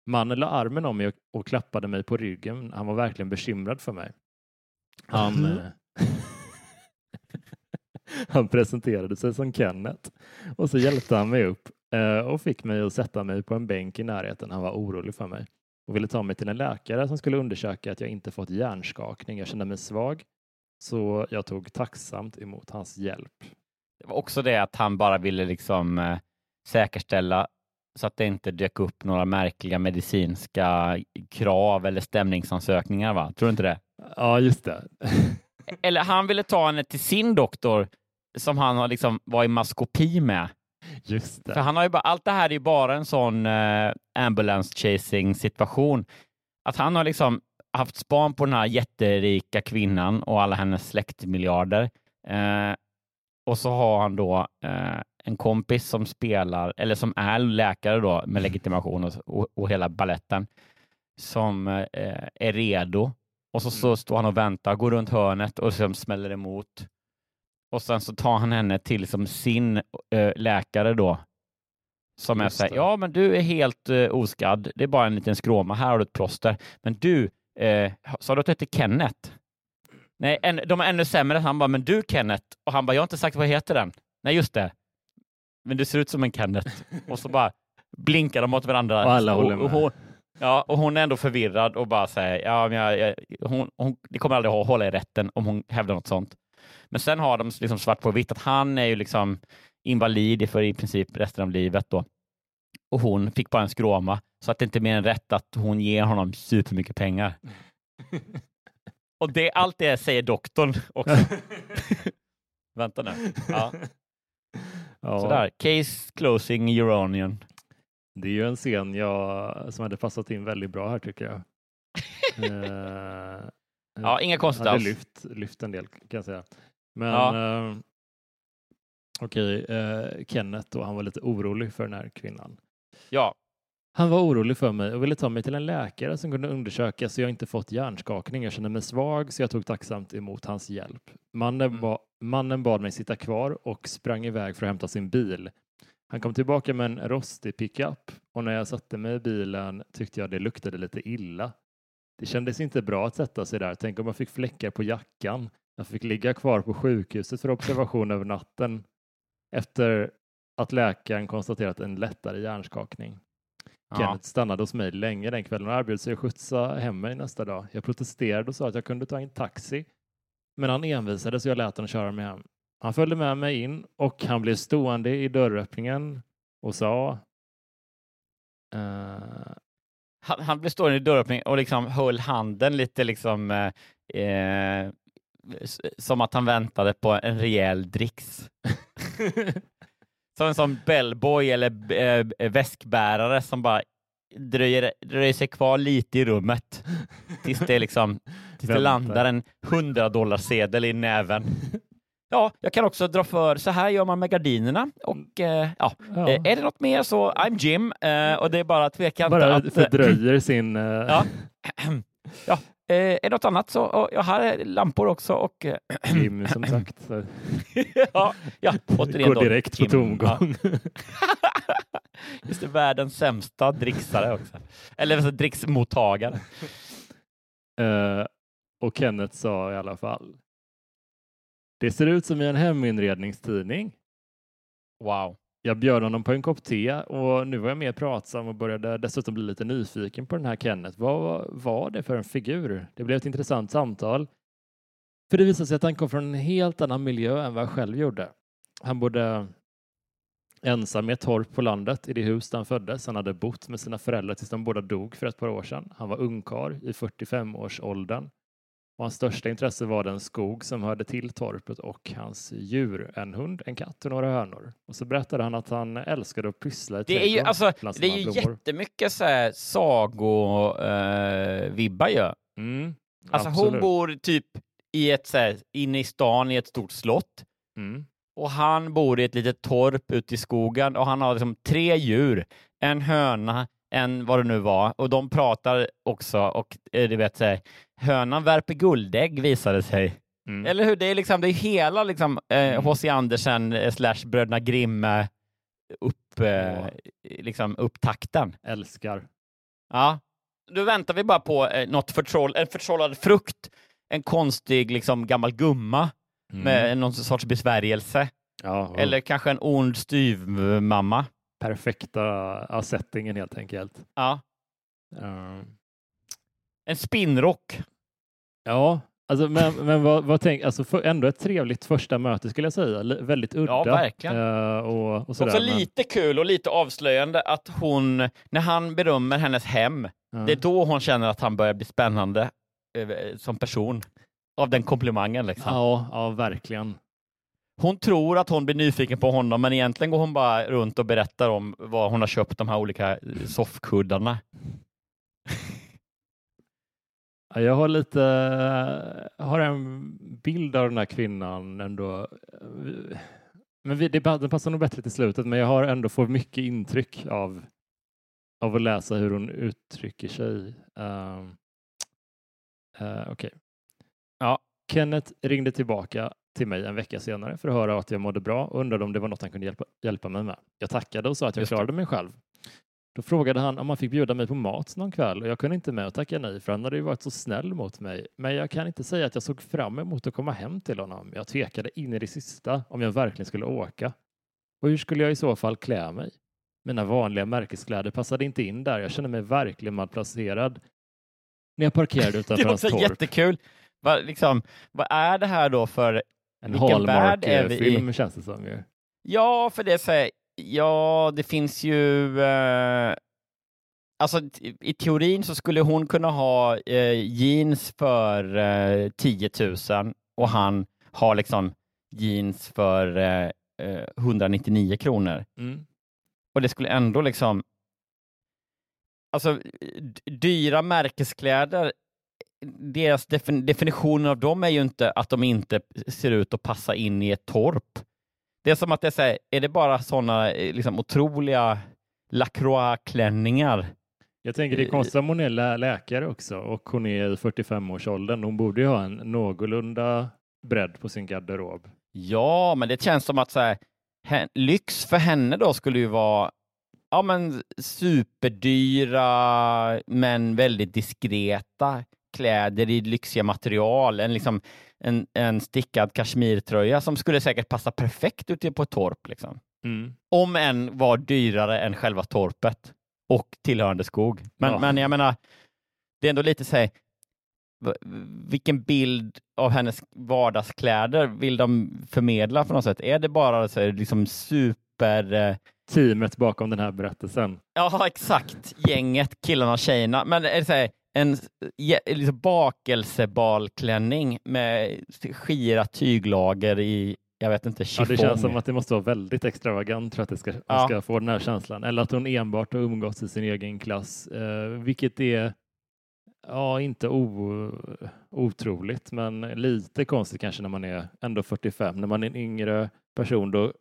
Mannen la armen om mig och, klappade mig på ryggen. Han var verkligen bekymrad för mig. Han, eh, han presenterade sig som Kenneth och så hjälpte han mig upp eh, och fick mig att sätta mig på en bänk i närheten. Han var orolig för mig och ville ta mig till en läkare som skulle undersöka att jag inte fått hjärnskakning. Jag kände mig svag så jag tog tacksamt emot hans hjälp. det var också det att han bara ville liksom eh, säkerställa så att det inte dök upp några märkliga medicinska krav eller stämningsansökningar, va? Tror du inte det? Ja, just det. Eller han ville ta henne till sin doktor som han har liksom var i maskopi med. Just För det. han har ju bara, allt det här är ju bara en sån eh, ambulance chasing situation. Att han har liksom haft span på den här jätterika kvinnan och alla hennes släktmiljarder. Eh, och så har han då eh, en kompis som spelar, eller som är läkare då med legitimation och, och, hela balletten som eh, är redo. Och så, så står han och väntar, går runt hörnet och så smäller emot. Och sen så tar han henne till som sin eh, läkare då. Som är Just så här, ja men du är helt eh, oskadd, det är bara en liten skråma, här har du ett plåster. Men du, eh, sa du att du heter Kenneth? Nej, en, de är ännu sämre. Han bara, men du Kenneth? Och han bara, jag har inte sagt vad heter den. Nej, just det. Men du ser ut som en Kenneth. Och så bara blinkar de mot varandra. Och alla håller och, med. hon, Ja, och hon är ändå förvirrad och bara säger, ja, men jag, jag, hon, hon, det kommer aldrig att hålla i rätten om hon hävdar något sånt. Men sen har de liksom svart på vitt att han är ju liksom invalid för i princip resten av livet då. Och hon fick bara en skråma, så att det inte är mer än rätt att hon ger honom supermycket pengar. Och det, allt det säger doktorn också. Vänta nu. Ja. Ja, Sådär, case closing Euronion. det är ju en scen jag, som hade passat in väldigt bra här tycker jag. Eh, Ja, inga konstigt alls. lyft, lyft en del kan jag säga. Men Ja. eh, okej, eh, Kenneth då, han var lite orolig för den här kvinnan. Ja, Han var orolig för mig och ville ta mig till en läkare som kunde undersöka så jag inte fått hjärnskakning. Jag kände mig svag så jag tog tacksamt emot hans hjälp. Mannen, Mm. ba, mannen bad mig sitta kvar och sprang iväg för att hämta sin bil. Han kom tillbaka med en rostig pickup och när jag satte mig i bilen tyckte jag det luktade lite illa. Det kändes inte bra att sätta sig där. Tänk om jag fick fläckar på jackan. Jag fick ligga kvar på sjukhuset för observation över natten efter att läkaren konstaterat en lättare hjärnskakning. ja. Kenneth stannade hos mig länge den kvällen och erbjöd sig att skjutsa hem mig nästa dag. Jag protesterade och sa att jag kunde ta en taxi, men han envisades så jag lät honom köra mig hem. Han följde med mig in och han blev stående i dörröppningen och sa eh, han, han stående i dörröppningen och liksom höll handen lite liksom eh, eh, som att han väntade på en rejäl dricks. som en sån bellboy eller äh, väskbärare som bara dröjer, dröjer sig kvar lite i rummet tills det, liksom, tills det landar en hundradollarsedel i näven. Ja, jag kan också dra för, så här gör man med gardinerna och eh, ja, ja. Eh, är det något mer så I'm Jim eh, och det är bara tveka bara inte att... fördröjer sin... ja. ja, Eh, är det något annat så, och, ja, här är lampor också och... Kim som sagt. ja, ja, återigen Går direkt Kim. på tomgång. Just det, världens sämsta dricksare också. Eller dricksmottagare. Uh, och Kenneth sa i alla fall. Det ser ut som i en heminredningstidning. Wow. Jag bjöd honom på en kopp te och nu var jag mer pratsam och började dessutom bli lite nyfiken på den här Kenneth. Vad var det för en figur? Det blev ett intressant samtal. För det visade sig att han kom från en helt annan miljö än vad jag själv gjorde. Han bodde ensam i ett torp på landet i det hus där han föddes. Han hade bott med sina föräldrar tills de båda dog för ett par år sedan. Han var ungkar i 45-årsåldern och hans största intresse var den skog som hörde till torpet och hans djur, en hund, en katt och några hönor. Och så berättade han att han älskade att pyssla i det är ju, alltså, Det är ju blommor. jättemycket så här sagovibbar eh, ju. Mm, alltså absolut. hon bor typ i ett, så här, inne i stan i ett stort slott. Mm. Och han bor i ett litet torp ute i skogen och han har liksom tre djur. En höna, än vad det nu var. Och de pratar också och eh, du vet, så här, hönan värper guldägg visade sig. Mm. Eller hur? Det är liksom det är hela liksom H.C. Eh, mm. Andersen eh, slash Bröderna Grimme upp, eh, liksom upptakten. Älskar. Ja. Då väntar vi bara på eh, något förtroll, en förtrollad frukt, en konstig liksom gammal gumma mm. med någon sorts besvärjelse. Ja, Eller kanske en ond styvmamma perfekta settingen helt enkelt. Ja. Uh. En spinnrock. Ja, alltså, men, men vad, vad tänk, alltså för, ändå ett trevligt första möte skulle jag säga. L väldigt udda. Ja, verkligen. Uh, och, och sådär, Också men... lite kul och lite avslöjande att hon, när han berömmer hennes hem, uh. det är då hon känner att han börjar bli spännande uh, som person. Av den komplimangen liksom. Ja, ja verkligen. Hon tror att hon blir nyfiken på honom, men egentligen går hon bara runt och berättar om vad hon har köpt de här olika soffkuddarna. Jag har lite, har en bild av den här kvinnan ändå. Men det passar nog bättre till slutet, men jag har ändå fått mycket intryck av, av att läsa hur hon uttrycker sig. Uh, uh, Okej. Okay. Ja. Kenneth ringde tillbaka till mig en vecka senare för att höra att jag mådde bra och undrade om det var något han kunde hjälpa, hjälpa mig med. Jag tackade och sa att jag klarade mig själv. Då frågade han om han fick bjuda mig på mat någon kväll och jag kunde inte med och tacka nej för han hade ju varit så snäll mot mig. Men jag kan inte säga att jag såg fram emot att komma hem till honom. Jag tvekade in i det sista om jag verkligen skulle åka. Och hur skulle jag i så fall klä mig? Mina vanliga märkeskläder passade inte in där. Jag kände mig verkligen malplacerad när jag parkerade utanför hans torp. Det är också jättekul. Vad, liksom, vad är det här då för en Hallmark-film känns det som ju. Ja, för det är så här, ja, det finns ju eh, Alltså i teorin så skulle hon kunna ha eh, jeans för eh, 10 000 och han har liksom jeans för eh, 199 eh, kronor. Mm. Och det skulle ändå liksom Alltså dyra märkeskläder deras definition av dem är ju inte att de inte ser ut att passa in i ett torp. Det är som att det är, så här, är det bara sådana eh, liksom, otroliga Lacroix-klänningar? Jag tänker det är konstigt om hon är lä läkare också och hon är i 45-årsåldern. Hon borde ju ha en någorlunda bredd på sin garderob. Ja, men det känns som att så här, lyx för henne då skulle ju vara ja, men superdyra men väldigt diskreta kläder i lyxiga material, en, liksom, en, en stickad kashmirtröja som skulle säkert passa perfekt ute på ett torp. Liksom. Mm. Om än var dyrare än själva torpet och tillhörande skog. Men, ja. men jag menar, det är ändå lite så här, vilken bild av hennes vardagskläder vill de förmedla på något sätt? Är det bara så här, liksom super teamet bakom den här berättelsen. Ja, exakt. Gänget, killarna och tjejerna. Men är det så här, en ja, liksom bakelsebalklänning med skira tyglager i, jag vet inte, Ja, chiffong. det känns som att det måste vara väldigt extravagant för att det ska, Ja. ska få den här känslan. Eller att hon enbart har umgåtts i sin egen klass, eh, vilket är ja, inte o, otroligt, men lite konstigt kanske när man är ändå 45. När man är en yngre person, då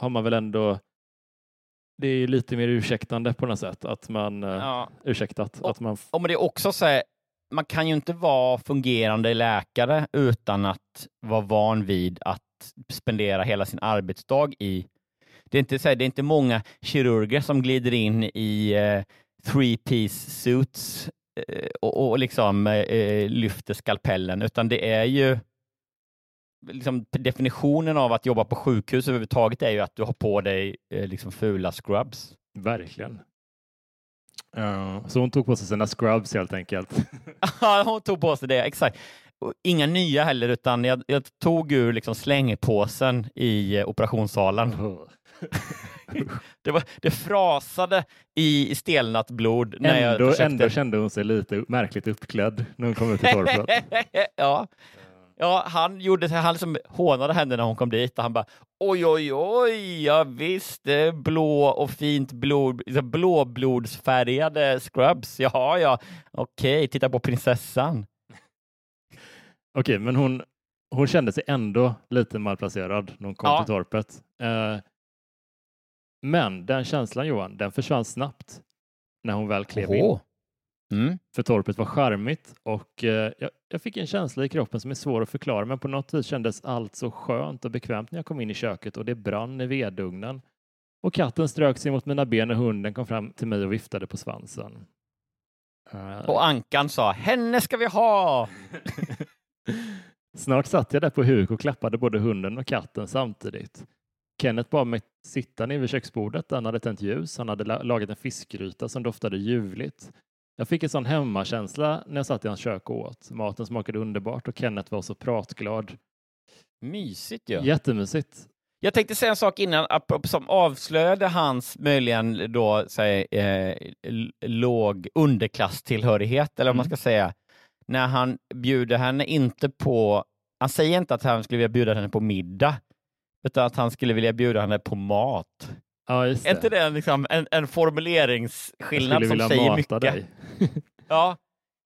har man väl ändå det är lite mer ursäktande på något sätt att man eh, Ja. ursäktat att man Och men det är också så här, man kan ju inte vara fungerande läkare utan att vara van vid att spendera hela sin arbetsdag i det är inte, så här, det är inte många kirurger som glider in i eh, three-piece suits eh, och, och liksom eh, lyfter skalpellen, utan det är ju liksom, definitionen av att jobba på sjukhus överhuvudtaget är ju att du har på dig eh, liksom fula scrubs. verkligen. Ja, så hon tog på sig sina scrubs helt enkelt. Ja, hon tog på sig det, exakt. Och Inga nya heller, utan jag, jag tog ur liksom slängpåsen i eh, operationssalen. Det, var, det frasade i, stelnat blod när jag Ändå, försökte... ändå kände hon sig lite märkligt uppklädd när hon kom ut i torpet. ja. Ja, han gjorde han liksom hånade henne när hon kom dit och han bara oj, oj, oj, ja visst, det är blå och fint blod, liksom blåblodsfärgade scrubs. Jaha, ja, okej, titta på prinsessan. Okej, men hon, hon kände sig ändå lite malplacerad när hon kom Ja. till torpet. Eh, men den känslan Johan, den försvann snabbt när hon väl klev in. Mm. För torpet var charmigt och eh, jag, jag fick en känsla i kroppen som är svår att förklara, men på något vis kändes allt så skönt och bekvämt när jag kom in i köket och det brann i vedugnen. Och katten strök sig mot mina ben och hunden kom fram till mig och viftade på svansen. Eh, Och Ankan sa, henne ska vi ha! Snart satt jag där på huk och klappade både hunden och katten samtidigt. Kenneth bad mig sitta ner vid köksbordet. Han hade tänt ljus. Han hade la- lagat en fiskgryta som doftade ljuvligt. Jag fick en sån hemmakänsla när jag satt i hans kök och åt. Maten smakade underbart och Kenneth var så pratglad. Mysigt ju. Jättemysigt. Jag tänkte säga en sak innan som avslöjade hans möjligen då säg, eh, låg underklasstillhörighet, eller vad man Mm. ska säga, när han bjuder henne inte på, han säger inte att han skulle vilja bjuda henne på middag, utan att han skulle vilja bjuda henne på mat. Ja, just Är inte det en, liksom, en, en Jag formuleringsskillnad som säger mycket? dig. Ja,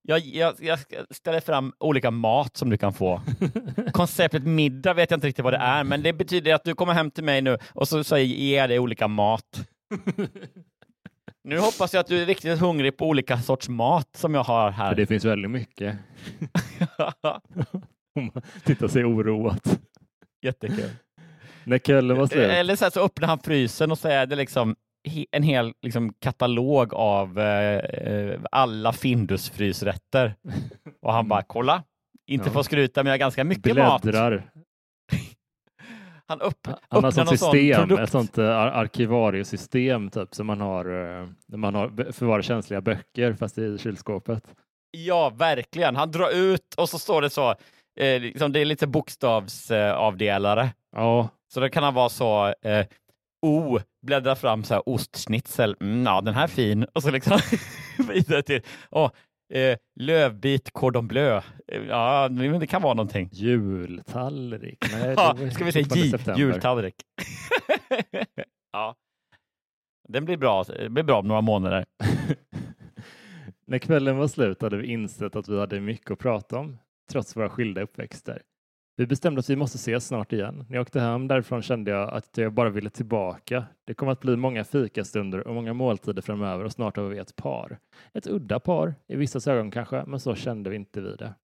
jag, jag, jag ställa fram olika mat som du kan få. Konceptet middag vet jag inte riktigt vad det är, men det betyder att du kommer hem till mig nu och så, så ger jag dig olika mat. Nu hoppas jag att du är riktigt hungrig på olika sorts mat som jag har För här. det finns väldigt mycket. Hon tittar sig oroat. Jättekul. När kvällen var slut. Eller så, här, så öppnar han frysen och så är det liksom en hel liksom, katalog av eh, eh, alla Findus-frysrätter. Och han bara, kolla, inte Ja. för att skruta, men jag har ganska mycket mat. Bläddrar. Han upp, Han har sånt sån system, produkt. ett sånt uh, arkivariesystem typ som man har när man har förvarar känsliga böcker fast i kylskåpet. Ja, verkligen. Han drar ut och så står det så, eh, liksom, det är lite bokstavsavdelare. Eh, Ja, så det kan han vara så, eh, O, bläddra fram så här ostschnitzel, mm, ja den här är fin. Och så liksom vidare till, oh, eh, lövbit cordon bleu, Eh, ja det kan vara någonting. jultallrik. Nej, Ja, ska vi säga J, jultallrik. ja. Den blir bra, det blir bra om några månader. När kvällen var slut hade vi insett att vi hade mycket att prata om, trots våra skilda uppväxter. Vi bestämde att vi måste ses snart igen. När jag åkte hem därifrån kände jag att jag bara ville tillbaka. Det kommer att bli många fikastunder och många måltider framöver och snart har vi ett par. Ett udda par, i vissa ögon kanske, men så kände vi inte vi det.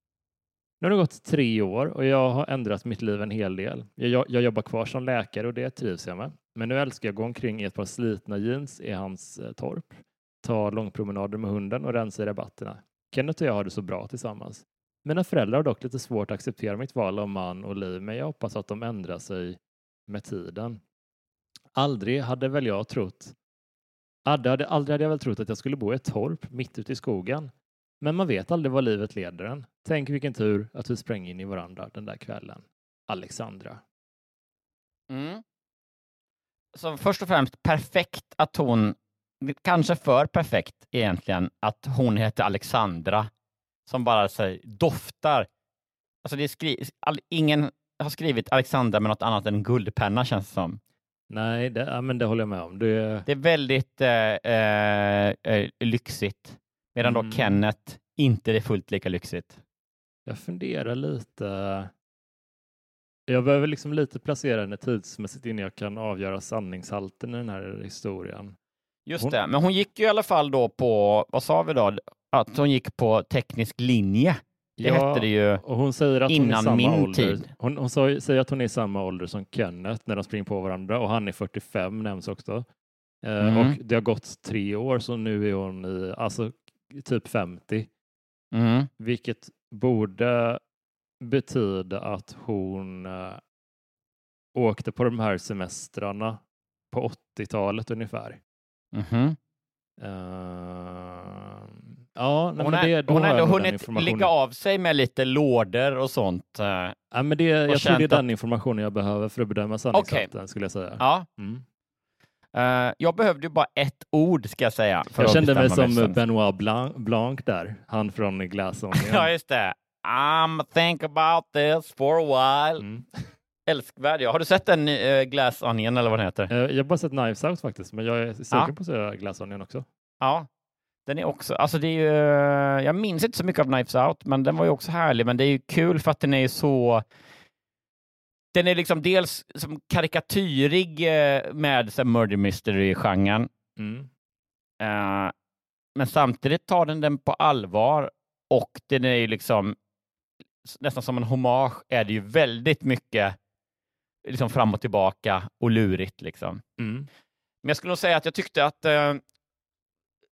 Nu har det gått tre år och jag har ändrat mitt liv en hel del. Jag, jag jobbar kvar som läkare och det trivs jag med. Men nu älskar jag att gå omkring i ett par slitna jeans i hans eh, torp ta långpromenader med hunden och rensa i rabatterna. Kenneth och jag har det så bra tillsammans. Mina föräldrar har dock lite svårt att acceptera mitt val av man och liv, men jag hoppas att de ändrar sig med tiden. Aldrig hade väl jag trott hade, aldrig hade jag väl trott att jag skulle bo i ett torp mitt ute i skogen. Men man vet aldrig vad livet leder en. Tänk vilken tur att vi sprang in i varandra den där kvällen. Alexandra. Mm. så först och främst perfekt att hon, kanske för perfekt egentligen, att hon heter Alexandra som bara här, doftar. Alltså det är skri, all, ingen har skrivit Alexandra med något annat än guldpenna känns det som. Nej, det, ja, men det håller jag med om. Det, Det är väldigt eh, eh, eh, lyxigt, medan Mm. då Kenneth inte är fullt lika lyxigt. jag funderar lite. Jag behöver liksom lite placera henne tidsmässigt innan jag kan avgöra sanningshalten i den här historien. Just Hon- det, men hon gick ju i alla fall då på, vad sa vi då, att hon gick på teknisk linje. Det Ja, hette det ju. Och hon säger att hon är innan samma min ålder. tid. Hon, hon sa- säger att hon är samma ålder som Kenneth när de springer på varandra och han är 45 nämns också. Eh, Mm. Och det har gått tre år så nu är hon i alltså typ 50. Mm. Vilket borde betyda att hon eh, åkte på de här semestrarna på 80-talet ungefär. Mhm. Eh, ja, nej, Hon, det, är, då hon har ändå hunnit ligga av sig med lite lådor och sånt. eh. Ja, men det, jag tror det är den informationen jag behöver för att bedöma sanningshalten skulle jag säga. Ja. Mm. Eh, jag behövde ju bara ett ord ska jag säga. för Jag kände mig som sen. Benoit Blanc, Blanc där, han från Glass. Ja, just det. I'm think about this for a while. Mm. Älskvärd. Ja. Har du sett den uh, Glass Onion eller vad den heter? Eh, Jag har bara sett Knives Out faktiskt, men jag är sugen på att se Glass Onion också. Ja. Den är också, alltså det är ju, eh, jag minns inte så mycket av Knives Out, men den var ju också härlig. Men det är ju kul för att den är så, den är liksom dels som karikatyrig eh, med så murder mystery-genren. Mm. Eh, men samtidigt tar den den på allvar och den är ju liksom nästan som en hommage är det ju väldigt mycket liksom fram och tillbaka och lurigt liksom. Mm. Men jag skulle nog säga att jag tyckte att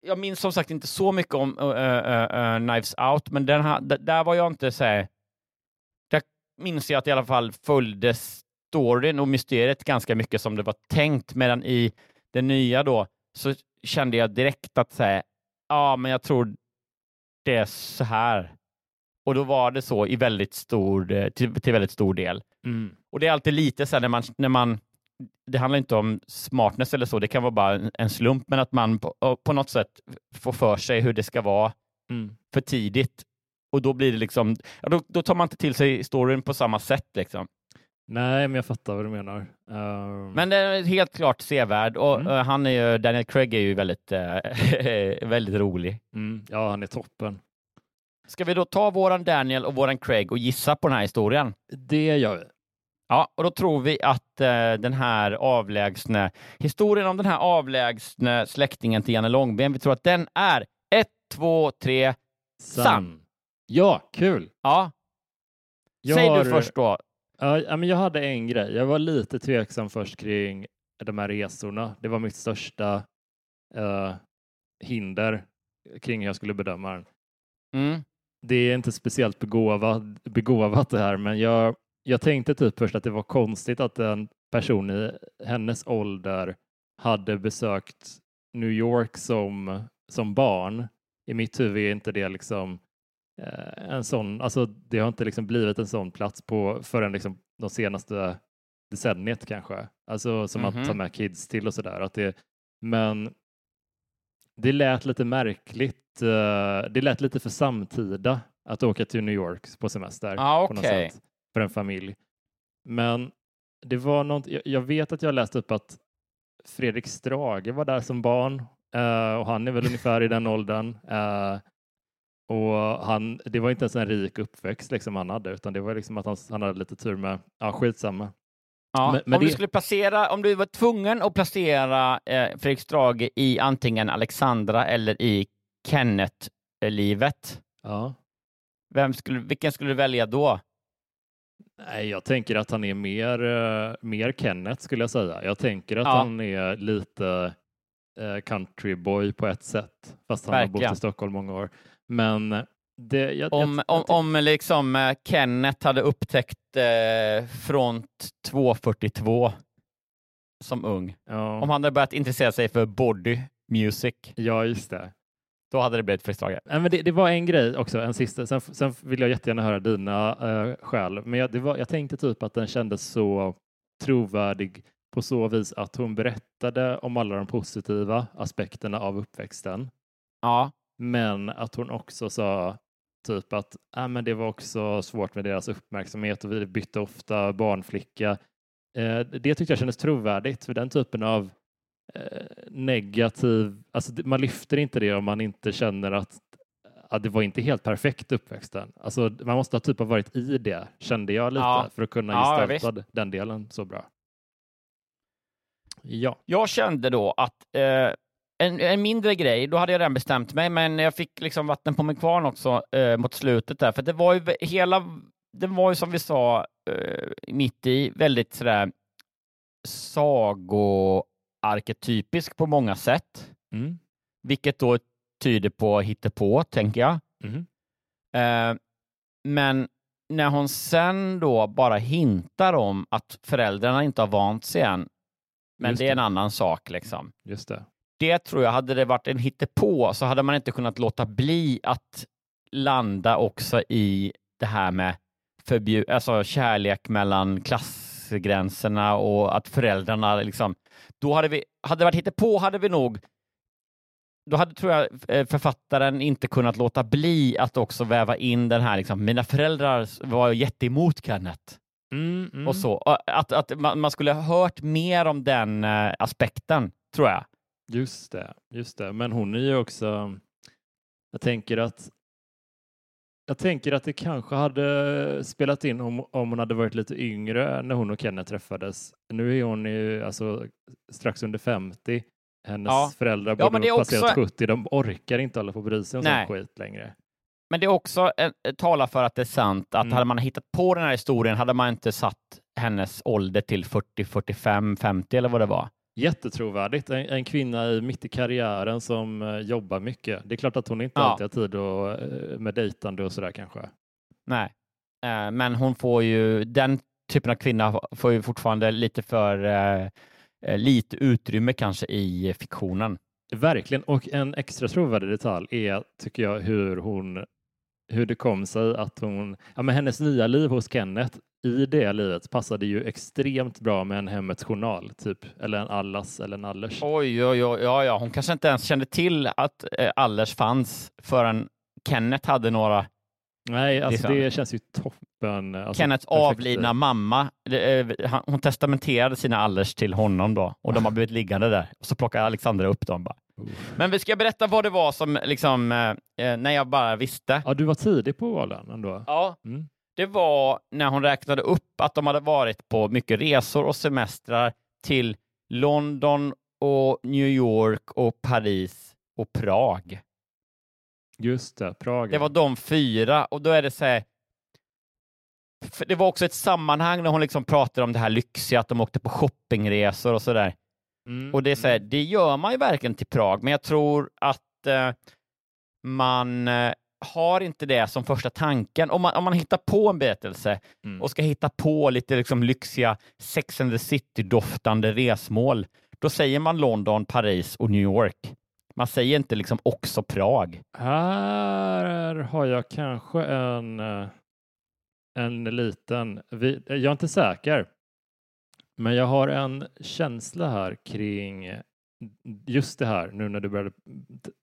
jag minns som sagt inte så mycket om eh, eh, eh, Knives Out, men den här, där var jag inte så här, där minns jag att i alla fall följde storyn och mysteriet ganska mycket som det var tänkt, medan i det nya då så kände jag direkt att säga, ja, men jag tror det är så här. Och då var det så i väldigt stor, eh, till, till väldigt stor del. Mm. Och det är alltid lite så här när man, när man det handlar inte om smartness eller så, det kan vara bara en- slump, men att man på, på något sätt får för sig hur det ska vara Mm. för tidigt. Och då blir det liksom, ja, då, då tar man inte till sig storyn på samma sätt. Liksom. Nej, men jag fattar vad du menar. Eh, Men det är helt klart sevärd och Mm. eh, han är ju, Daniel Craig är ju väldigt, eh, väldigt rolig. mm, ja, han är toppen. Ska vi då ta våran Daniel och våran Craig och gissa på den här historien? Det gör vi. Ja, och då tror vi att eh, den här avlägsne, historien om den här avlägsne släktingen till Janne Långben, vi tror att den är ett, två, tre, sann. Ja, kul. Ja, Jag säg har- du först då. Ja, men jag hade en grej. Jag var lite tveksam först kring de här resorna. Det var mitt största eh, hinder kring hur jag skulle bedöma den. Mm. Det är inte speciellt begåvat, begåvat det här, men jag, jag tänkte typ först att det var konstigt att en person i hennes ålder hade besökt New York som, som barn. I mitt huvud är inte det liksom eh, en sån, alltså det har inte liksom blivit en sån plats på förrän liksom de senaste decenniet kanske. Alltså som Mhm. att ta med kids till och sådär. Att det, men det lät lite märkligt. eh, Det lät lite för samtida att åka till New York på semester. Ah, på något sätt, för en familj. Men det var något, jag, vet att jag läst upp att Fredrik Strage var där som barn eh, och han är väl ungefär i den åldern. Eh, och han, det var inte ens en rik uppväxt liksom han hade, utan det var liksom att han, han hade lite tur med, ja skitsamma. Ja, Men- men om, du det- skulle placera, om du var tvungen att placera eh, Fredrik Strage i antingen Alexandra eller i Kenneth-livet, Ja. vem skulle, vilken skulle du välja då? Nej, jag tänker att han är mer, eh, mer Kenneth skulle jag säga. Jag tänker att Ja. han är lite uh, countryboy på ett sätt, fast han har Verkligen. bott i Stockholm många år. Men det, jag, Om, jag, om, om liksom eh, Kenneth hade upptäckt eh, front 242 som ung, ja, om han hade börjat intressera sig för body music, ja, just det. Då hade det blivit. Nej, men det, det var en grej också, en sista. Sen, sen vill jag jättegärna höra dina uh, själv. Men jag, det var, jag tänkte typ att den kändes så trovärdig på så vis att hon berättade om alla de positiva aspekterna av uppväxten. Ja. Men att hon också sa typ att äh, men det var också svårt med deras uppmärksamhet och vi bytte ofta barnflicka. Eh, det tyckte jag kändes trovärdigt för den typen av eh, negativ, alltså man lyfter inte det om man inte känner att, att det var inte helt perfekt uppväxten. Alltså man måste ha typ ha varit i det, kände jag lite, Ja. för att kunna Ja, gestalta den delen så bra. Ja. Jag kände då att eh, en, en mindre grej, då hade jag redan bestämt mig, men jag fick liksom vatten på min kvarn också eh, mot slutet där, för det var ju hela, det var ju som vi sa eh, mitt i, väldigt sådär sagoarketypisk på många sätt, Mm. vilket då tyder på hittepå, tänker jag. Mhm. Eh, men när hon sen då bara hintar om att föräldrarna inte har vant sig än, men Just det är en annan sak liksom. Just det. Det tror jag, hade det varit en hittepå så hade man inte kunnat låta bli att landa också i det här med förbjud, alltså kärlek mellan klassgränserna och att föräldrarna liksom, då hade vi, hade det varit hittepå hade vi nog då hade, tror jag, eh, författaren inte kunnat låta bli att också väva in den här, liksom, mina föräldrar var jätteemot Kenneth. Mm, mm. Och så. Att, att man, man skulle ha hört mer om den eh, aspekten, tror jag. Just det, just det. Men hon är ju också, jag tänker att jag tänker att det kanske hade spelat in om, om hon hade varit lite yngre när hon och Kenneth träffades. Nu är hon ju alltså strax under 50. Hennes Ja. föräldrar Ja, borde ha passerat också- 70. De orkar inte hålla på och bry sig om sån skit längre. Men det är också eh, talar för att det är sant att Mm. hade man hittat på den här historien hade man inte satt hennes ålder till 40, 45, 50 eller vad det var. Jättetrovärdigt. En, en kvinna i, mitt i karriären som eh, jobbar mycket. Det är klart att hon inte Ja. alltid har tid och, eh, med dejtande och sådär kanske. Nej. Eh, Men hon får ju, den typen av kvinna får ju fortfarande lite för eh, eh, lite utrymme kanske i fiktionen. Verkligen, och en extra trovärdig detalj är, tycker jag, hur hon hur det kom sig att hon, ja men hennes nya liv hos Kenneth, i det livet passade ju extremt bra med en Hemmets journal, typ, eller en Allas eller en Allers. Oj, oj, oj, ja, ja. Hon kanske inte ens kände till att eh, Allers fanns förrän Kenneth hade några Nej, alltså Liksom. det känns ju toppen. Alltså, Kennets perfekt avlidna mamma, det, eh, hon testamenterade sina allers till honom då och de har blivit liggande där. Och så plockar Alexandra upp dem bara. Men vi ska berätta vad det var som liksom, eh, eh, när jag bara visste. Ja, du var tidig på valen ändå. Ja, Mm. det var när hon räknade upp att de hade varit på mycket resor och semestrar till London och New York och Paris och Prag. Just det, Prag. Det var de fyra och då är det så här. För det var också ett sammanhang när hon liksom pratade om det här lyxiga, att de åkte på shoppingresor och sådär. Mm, Och det är så här, det gör man ju verkligen till Prag, men jag tror att eh, man eh, har inte det som första tanken. Om man, om man hittar på en berättelse Mm. och ska hitta på lite liksom lyxiga Sex and the City-doftande resmål, då säger man London, Paris och New York. Man säger inte liksom också Prag. Här har jag kanske en, eh, en liten, jag är inte säker, men jag har en känsla här kring just det här nu när du började,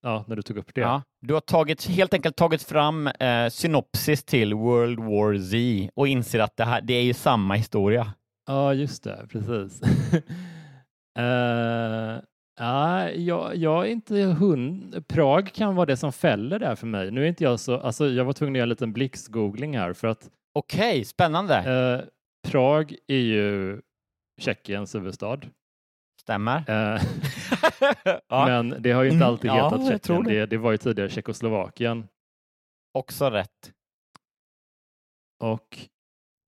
ja, när du tog upp det. Ja, du har tagit, helt enkelt tagit fram eh, synopsis till World War Z och inser att det här det är ju samma historia. Ja, just det, precis. uh, ja, jag, jag är inte hund. Prag kan vara det som fäller där för mig. Nu är inte jag så, alltså jag var tvungen att göra en liten blixtgoogling här för att Okej, spännande. eh, Prag är ju Tjeckiens huvudstad. Stämmer. Eh, ja, Men det har ju inte Mm, alltid ja, hetat tror Tjeckien. det. Det, det var ju tidigare Tjeckoslovakien. också rätt. Och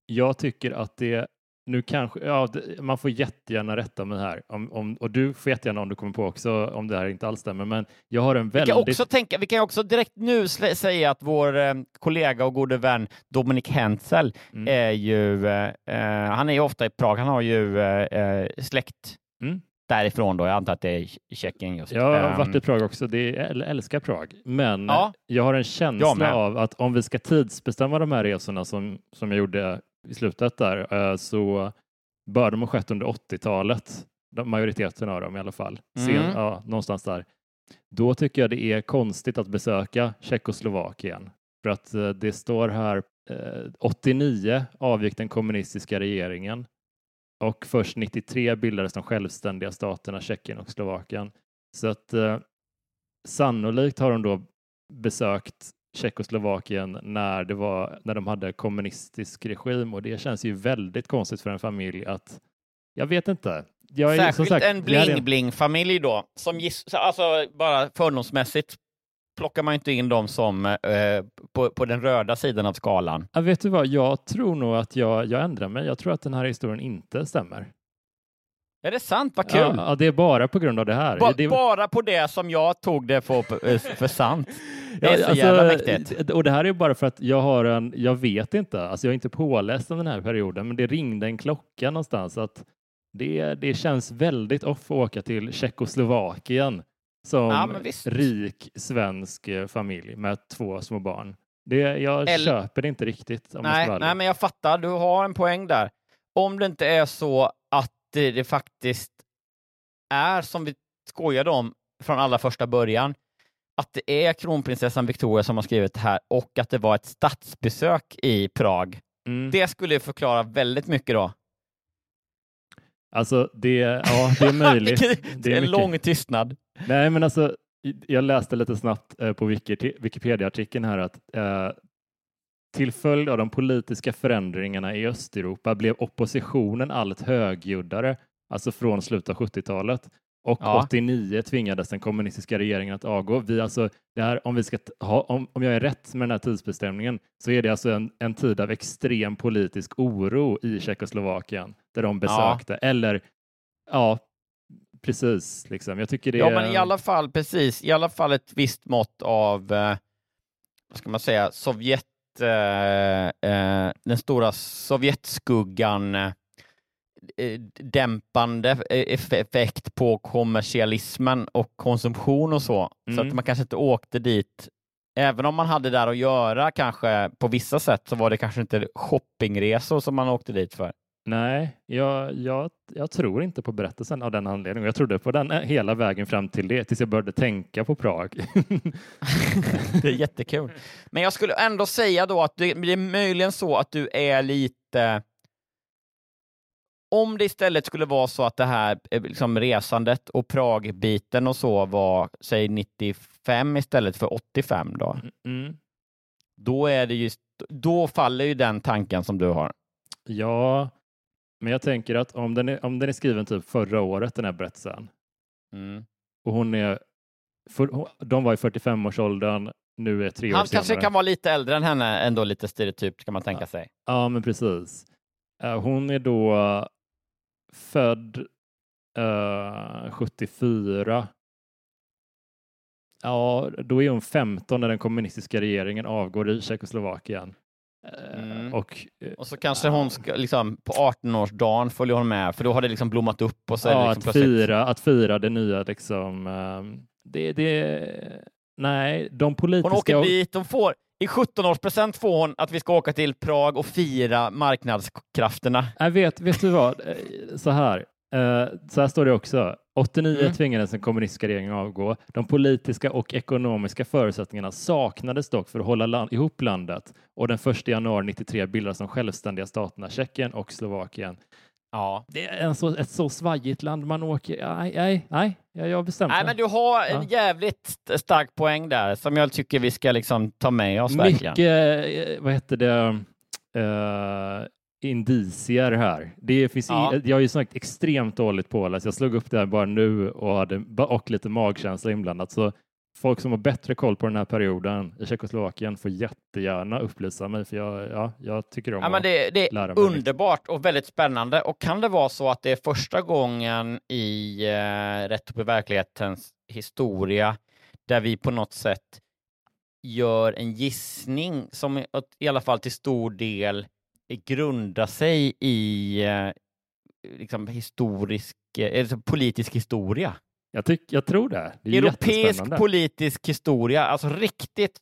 jag tycker att det nu kanske, ja, man får jättegärna rätta mig här. Om, om, och du får jättegärna om du kommer på också om det här inte alls stämmer. Men jag har en Vi kan, väldigt... också tänka, vi kan också direkt nu säga att vår eh, kollega och gode vän Dominik Hensel Mm. är ju, eh, eh, han är ju ofta i Prag, han har ju eh, eh, släkt Mm. därifrån då, jag antar att det är i Tjeckien just. Jag har Ehm, varit i Prag också, det är, jag älskar Prag. Men Ja. jag har en känsla av att om vi ska tidsbestämma de här resorna som, som jag gjorde i slutet där, eh, så bör de ha skett under 80-talet. Majoriteten av dem i alla fall. Sen, Mm. ja, någonstans där. Då tycker jag det är konstigt att besöka Tjeckoslovakien. För att eh, det står här eh, 89 avgick den kommunistiska regeringen och först 93 bildades de självständiga staterna Tjeckien och Slovakien. Så att eh, sannolikt har de då besökt Tjeckoslovakien när, det var, när de hade kommunistisk regim och det känns ju väldigt konstigt för en familj att, jag vet inte. Jag är, Särskilt sagt, en bling-bling-familj då, som giss, alltså bara fördomsmässigt plockar man inte in dem som eh, på, på den röda sidan av skalan. Ja, vet du vad, jag tror nog att jag, jag ändrar mig. Jag tror att den här historien inte stämmer. Är det sant? Vad kul! Ja, ja, det är bara på grund av det här. Ba, det, Bara på det som jag tog det för, eh, för sant. Det är Ja, så alltså, jävla mäktigt. Och det här är bara för att jag har en, jag vet inte, alltså jag är inte påläst om den här perioden, men det ringde en klocka någonstans att det, det känns väldigt off att åka till Tjeckoslovakien som Ja, rik svensk eh, familj med två små barn. Det, jag Eller- köper det inte riktigt. Nej, nej, men jag fattar. Du har en poäng där. Om det inte är så det, det faktiskt är som vi skojade om från allra första början, att det är kronprinsessan Victoria som har skrivit det här och att det var ett statsbesök i Prag. Mm. Det skulle förklara väldigt mycket då. Alltså, det, ja, det är möjligt. Vilket- Det är en lång tystnad. Nej, men alltså, jag läste lite snabbt eh, på Wiki- Wikipedia-artikeln här att eh, till följd av de politiska förändringarna i Östeuropa blev oppositionen allt högljuddare, alltså från slutet av 70-talet. Och Ja. 89 tvingades den kommunistiska regeringen att avgå. Vi alltså, det här, om, vi ska ha, om, om jag är rätt med den här tidsbestämningen så är det alltså en, en tid av extrem politisk oro i Tjeckoslovakien där de besökte. Eller, ja, precis. Liksom. Jag tycker det Ja, men i alla fall, precis, i alla fall ett visst mått av, eh, vad ska man säga, Sovjet, eh, eh, den stora Sovjetskuggan, eh, eh, dämpande eff- effekt på kommersialismen och konsumtion och så. Så Mm. att man kanske inte åkte dit Även om man hade där att göra kanske på vissa sätt så var det kanske inte shoppingresor som man åkte dit för. Nej, jag, jag, jag tror inte på berättelsen av den anledningen. Jag trodde på den hela vägen fram till det, tills jag började tänka på Prag. Det är jättekul. Men jag skulle ändå säga då att det, det är möjligen så att du är lite... Om det istället skulle vara så att det här eh, liksom resandet och Pragbiten och så var, säg 95 istället för 85 då, Mm. då är det just, då faller ju den tanken som du har. Ja, men jag tänker att om den är, om den är skriven typ förra året, den här berättelsen, Mm. och hon är, för, de var i 45-årsåldern, nu är tre år Han senare. kanske kan vara lite äldre än henne, ändå lite stereotypt kan man tänka sig. Ja, men precis. Eh, Hon är då född eh, 74. Ja, då är hon 15 när den kommunistiska regeringen avgår i Tjeckoslovakien. Mm. Och, eh, Och så kanske hon ska, liksom, på 18-årsdagen följer hon med, för då har det liksom blommat upp och så ja, liksom att, plötsligt... fira, att fira det nya liksom. ehm, Det, det, nej, de politiska... Hon åker dit, de får, i 17-årspresent får hon att vi ska åka till Prag och fira marknadskrafterna. Jag vet, vet du vad? Eh, Så här. Eh, Så här står det också. 89 Mm. tvingades den kommunistiska regeringen avgå. De politiska och ekonomiska förutsättningarna saknades dock för att hålla land, ihop landet och den 1 januari 93 bildades de självständiga staterna Tjeckien och Slovakien. Ja. Det är en så, ett så svajigt land man åker... Nej, nej, nej jag har bestämt Nej, mig. men du har en Ja. jävligt st- stark poäng där som jag tycker vi ska liksom ta med oss verkligen. Mycket, eh, vad heter det, uh, indicier här. Det finns Ja. i, jag har ju sagt extremt dåligt påläst. Jag slog upp det här bara nu och, hade, och lite magkänsla inblandat. Så folk som har bättre koll på den här perioden i Tjeckoslovakien får jättegärna upplysa mig för jag, ja, jag tycker om Ja, men det, det är underbart och väldigt spännande. Och kan det vara så att det är första gången i eh, Rätt upp i verklighetens historia där vi på något sätt gör en gissning som i alla fall till stor del grundar sig i eh, liksom historisk, alltså politisk historia. Jag, tyck, jag tror det. det Europeisk politisk historia, alltså riktigt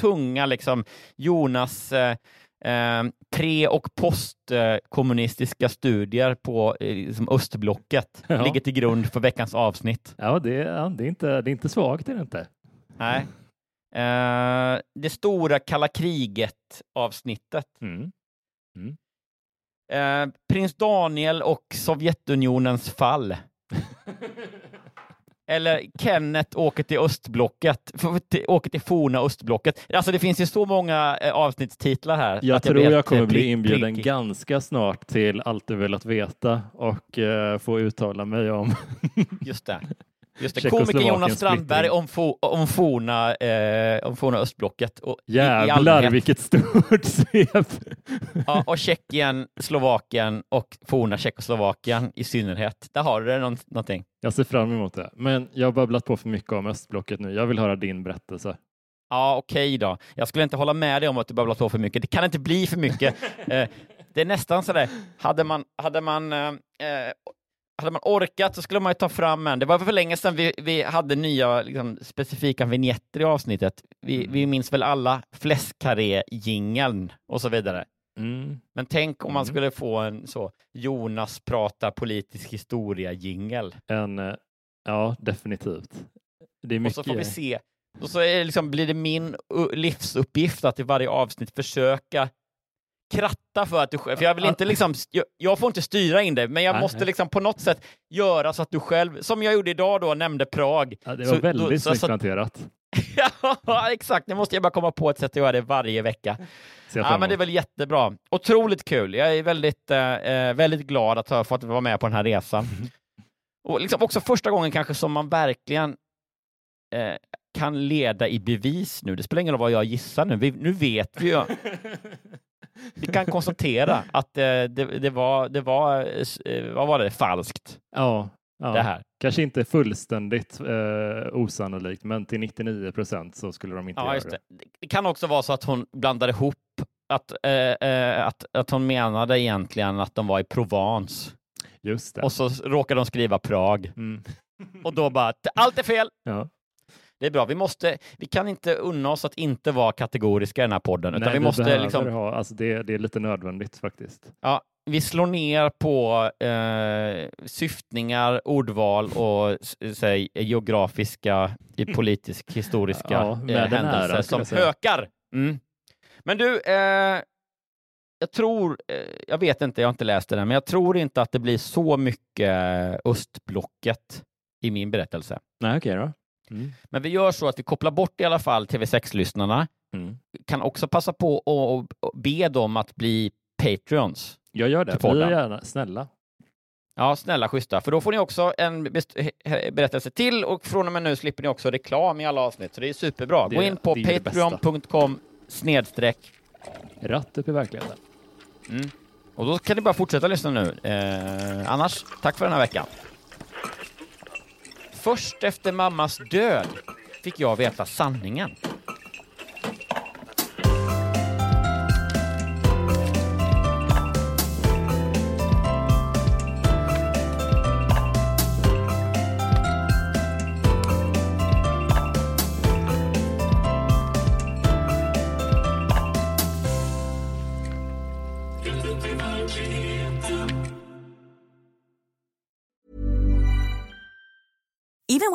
tunga liksom Jonas eh, eh, pre och postkommunistiska studier på eh, liksom östblocket Ja. ligger till grund för veckans avsnitt. Ja, det, ja, det, är inte, det är inte svagt, det är det inte. Nej. Eh, det stora kalla kriget-avsnittet. Mm. Eh, Prins Daniel och Sovjetunionens fall. Eller Kenneth åker till östblocket, till- åker till forna östblocket. Alltså det finns ju så många eh, avsnittstitlar här. Jag tror jag helt, kommer eh, bli prick- inbjuden prickig. ganska snart till Allt du velat veta och eh, få uttala mig om Just det. Just det. Komikern Jonas Strandberg om, fo, om, forna, eh, om forna östblocket. Och i- i Jävlar allmänhet. vilket stort svep! Ja, och Tjeckien, Slovakien och forna Tjeckoslovakien i synnerhet. Där har du det någon, någonting. Jag ser fram emot det. Men jag har babblat på för mycket om östblocket nu. Jag vill höra din berättelse. Ja, okej då. Jag skulle inte hålla med dig om att du babblar på för mycket. Det kan inte bli för mycket. eh, det är nästan så där, hade man, hade man, eh, eh, hade man orkat så skulle man ju ta fram en. Det var för länge sedan vi, vi hade nya liksom, specifika vignetter i avsnittet. Vi, vi minns väl alla fläskkarré-jingeln och så vidare. Mm. Men tänk om man Mm. skulle få en så Jonas pratar politisk historia-jingel. En, eh, ja, definitivt. Det är Och mycket. så får vi se. Och så liksom, blir det min livsuppgift att i varje avsnitt försöka kratta för att du själv, för jag vill inte liksom, jag, jag får inte styra in det, men jag Nej, måste nej. liksom på något sätt göra så att du själv, som jag gjorde idag då, nämnde Prag. Ja, det Så- var väldigt då- så- snyggt så- planterat. ja, exakt. Nu måste jag bara komma på ett sätt att göra det varje vecka. Ja, men det är väl jättebra. Otroligt kul. Jag är väldigt, eh, eh, väldigt glad att ha fått vara med på den här resan. Och liksom också första gången kanske som man verkligen eh, kan leda i bevis nu. Det spelar ingen roll vad jag gissar nu. Vi, nu vet vi ju. Vi kan konstatera att eh, det, det var, det var, eh, vad var det, falskt. Ja, ja. Det här. Kanske inte fullständigt eh, osannolikt, men till 99 procent så skulle de inte Ja, göra det. det. det kan också vara så att hon blandade ihop att, eh, eh, att, att hon menade egentligen att de var i Provence. Just det. Och så råkade de skriva Prag. Mm. Och då bara, allt är fel! Ja. Det är bra. Vi, måste, vi kan inte unna oss att inte vara kategoriska i den här podden. Utan Nej, vi måste liksom, ha, alltså det, det är lite nödvändigt faktiskt. ja, vi slår ner på eh, syftningar, ordval och säg, geografiska, politisk, historiska Ja, eh, händelser skulle som hökar. Mm. Men du, eh, jag tror, eh, jag vet inte, jag har inte läst det där, men jag tror inte att det blir så mycket östblocket i min berättelse. Nej, okej då. Mm. Men vi gör så att vi kopplar bort i alla fall TV6-lyssnarna. Mm. Kan också passa på att att be dem att bli Patreons. Jag gör det. Bli gärna snälla. Ja, snälla schyssta, för då får ni också en berättelse till och från och med nu slipper ni också reklam i alla avsnitt, så det är superbra. Gå Det- in på patreon.com snedstreck Ratt upp i verkligheten. mm. och då kan ni bara fortsätta lyssna nu. Eh, annars, tack för den här veckan. Först efter mammas död fick jag veta sanningen.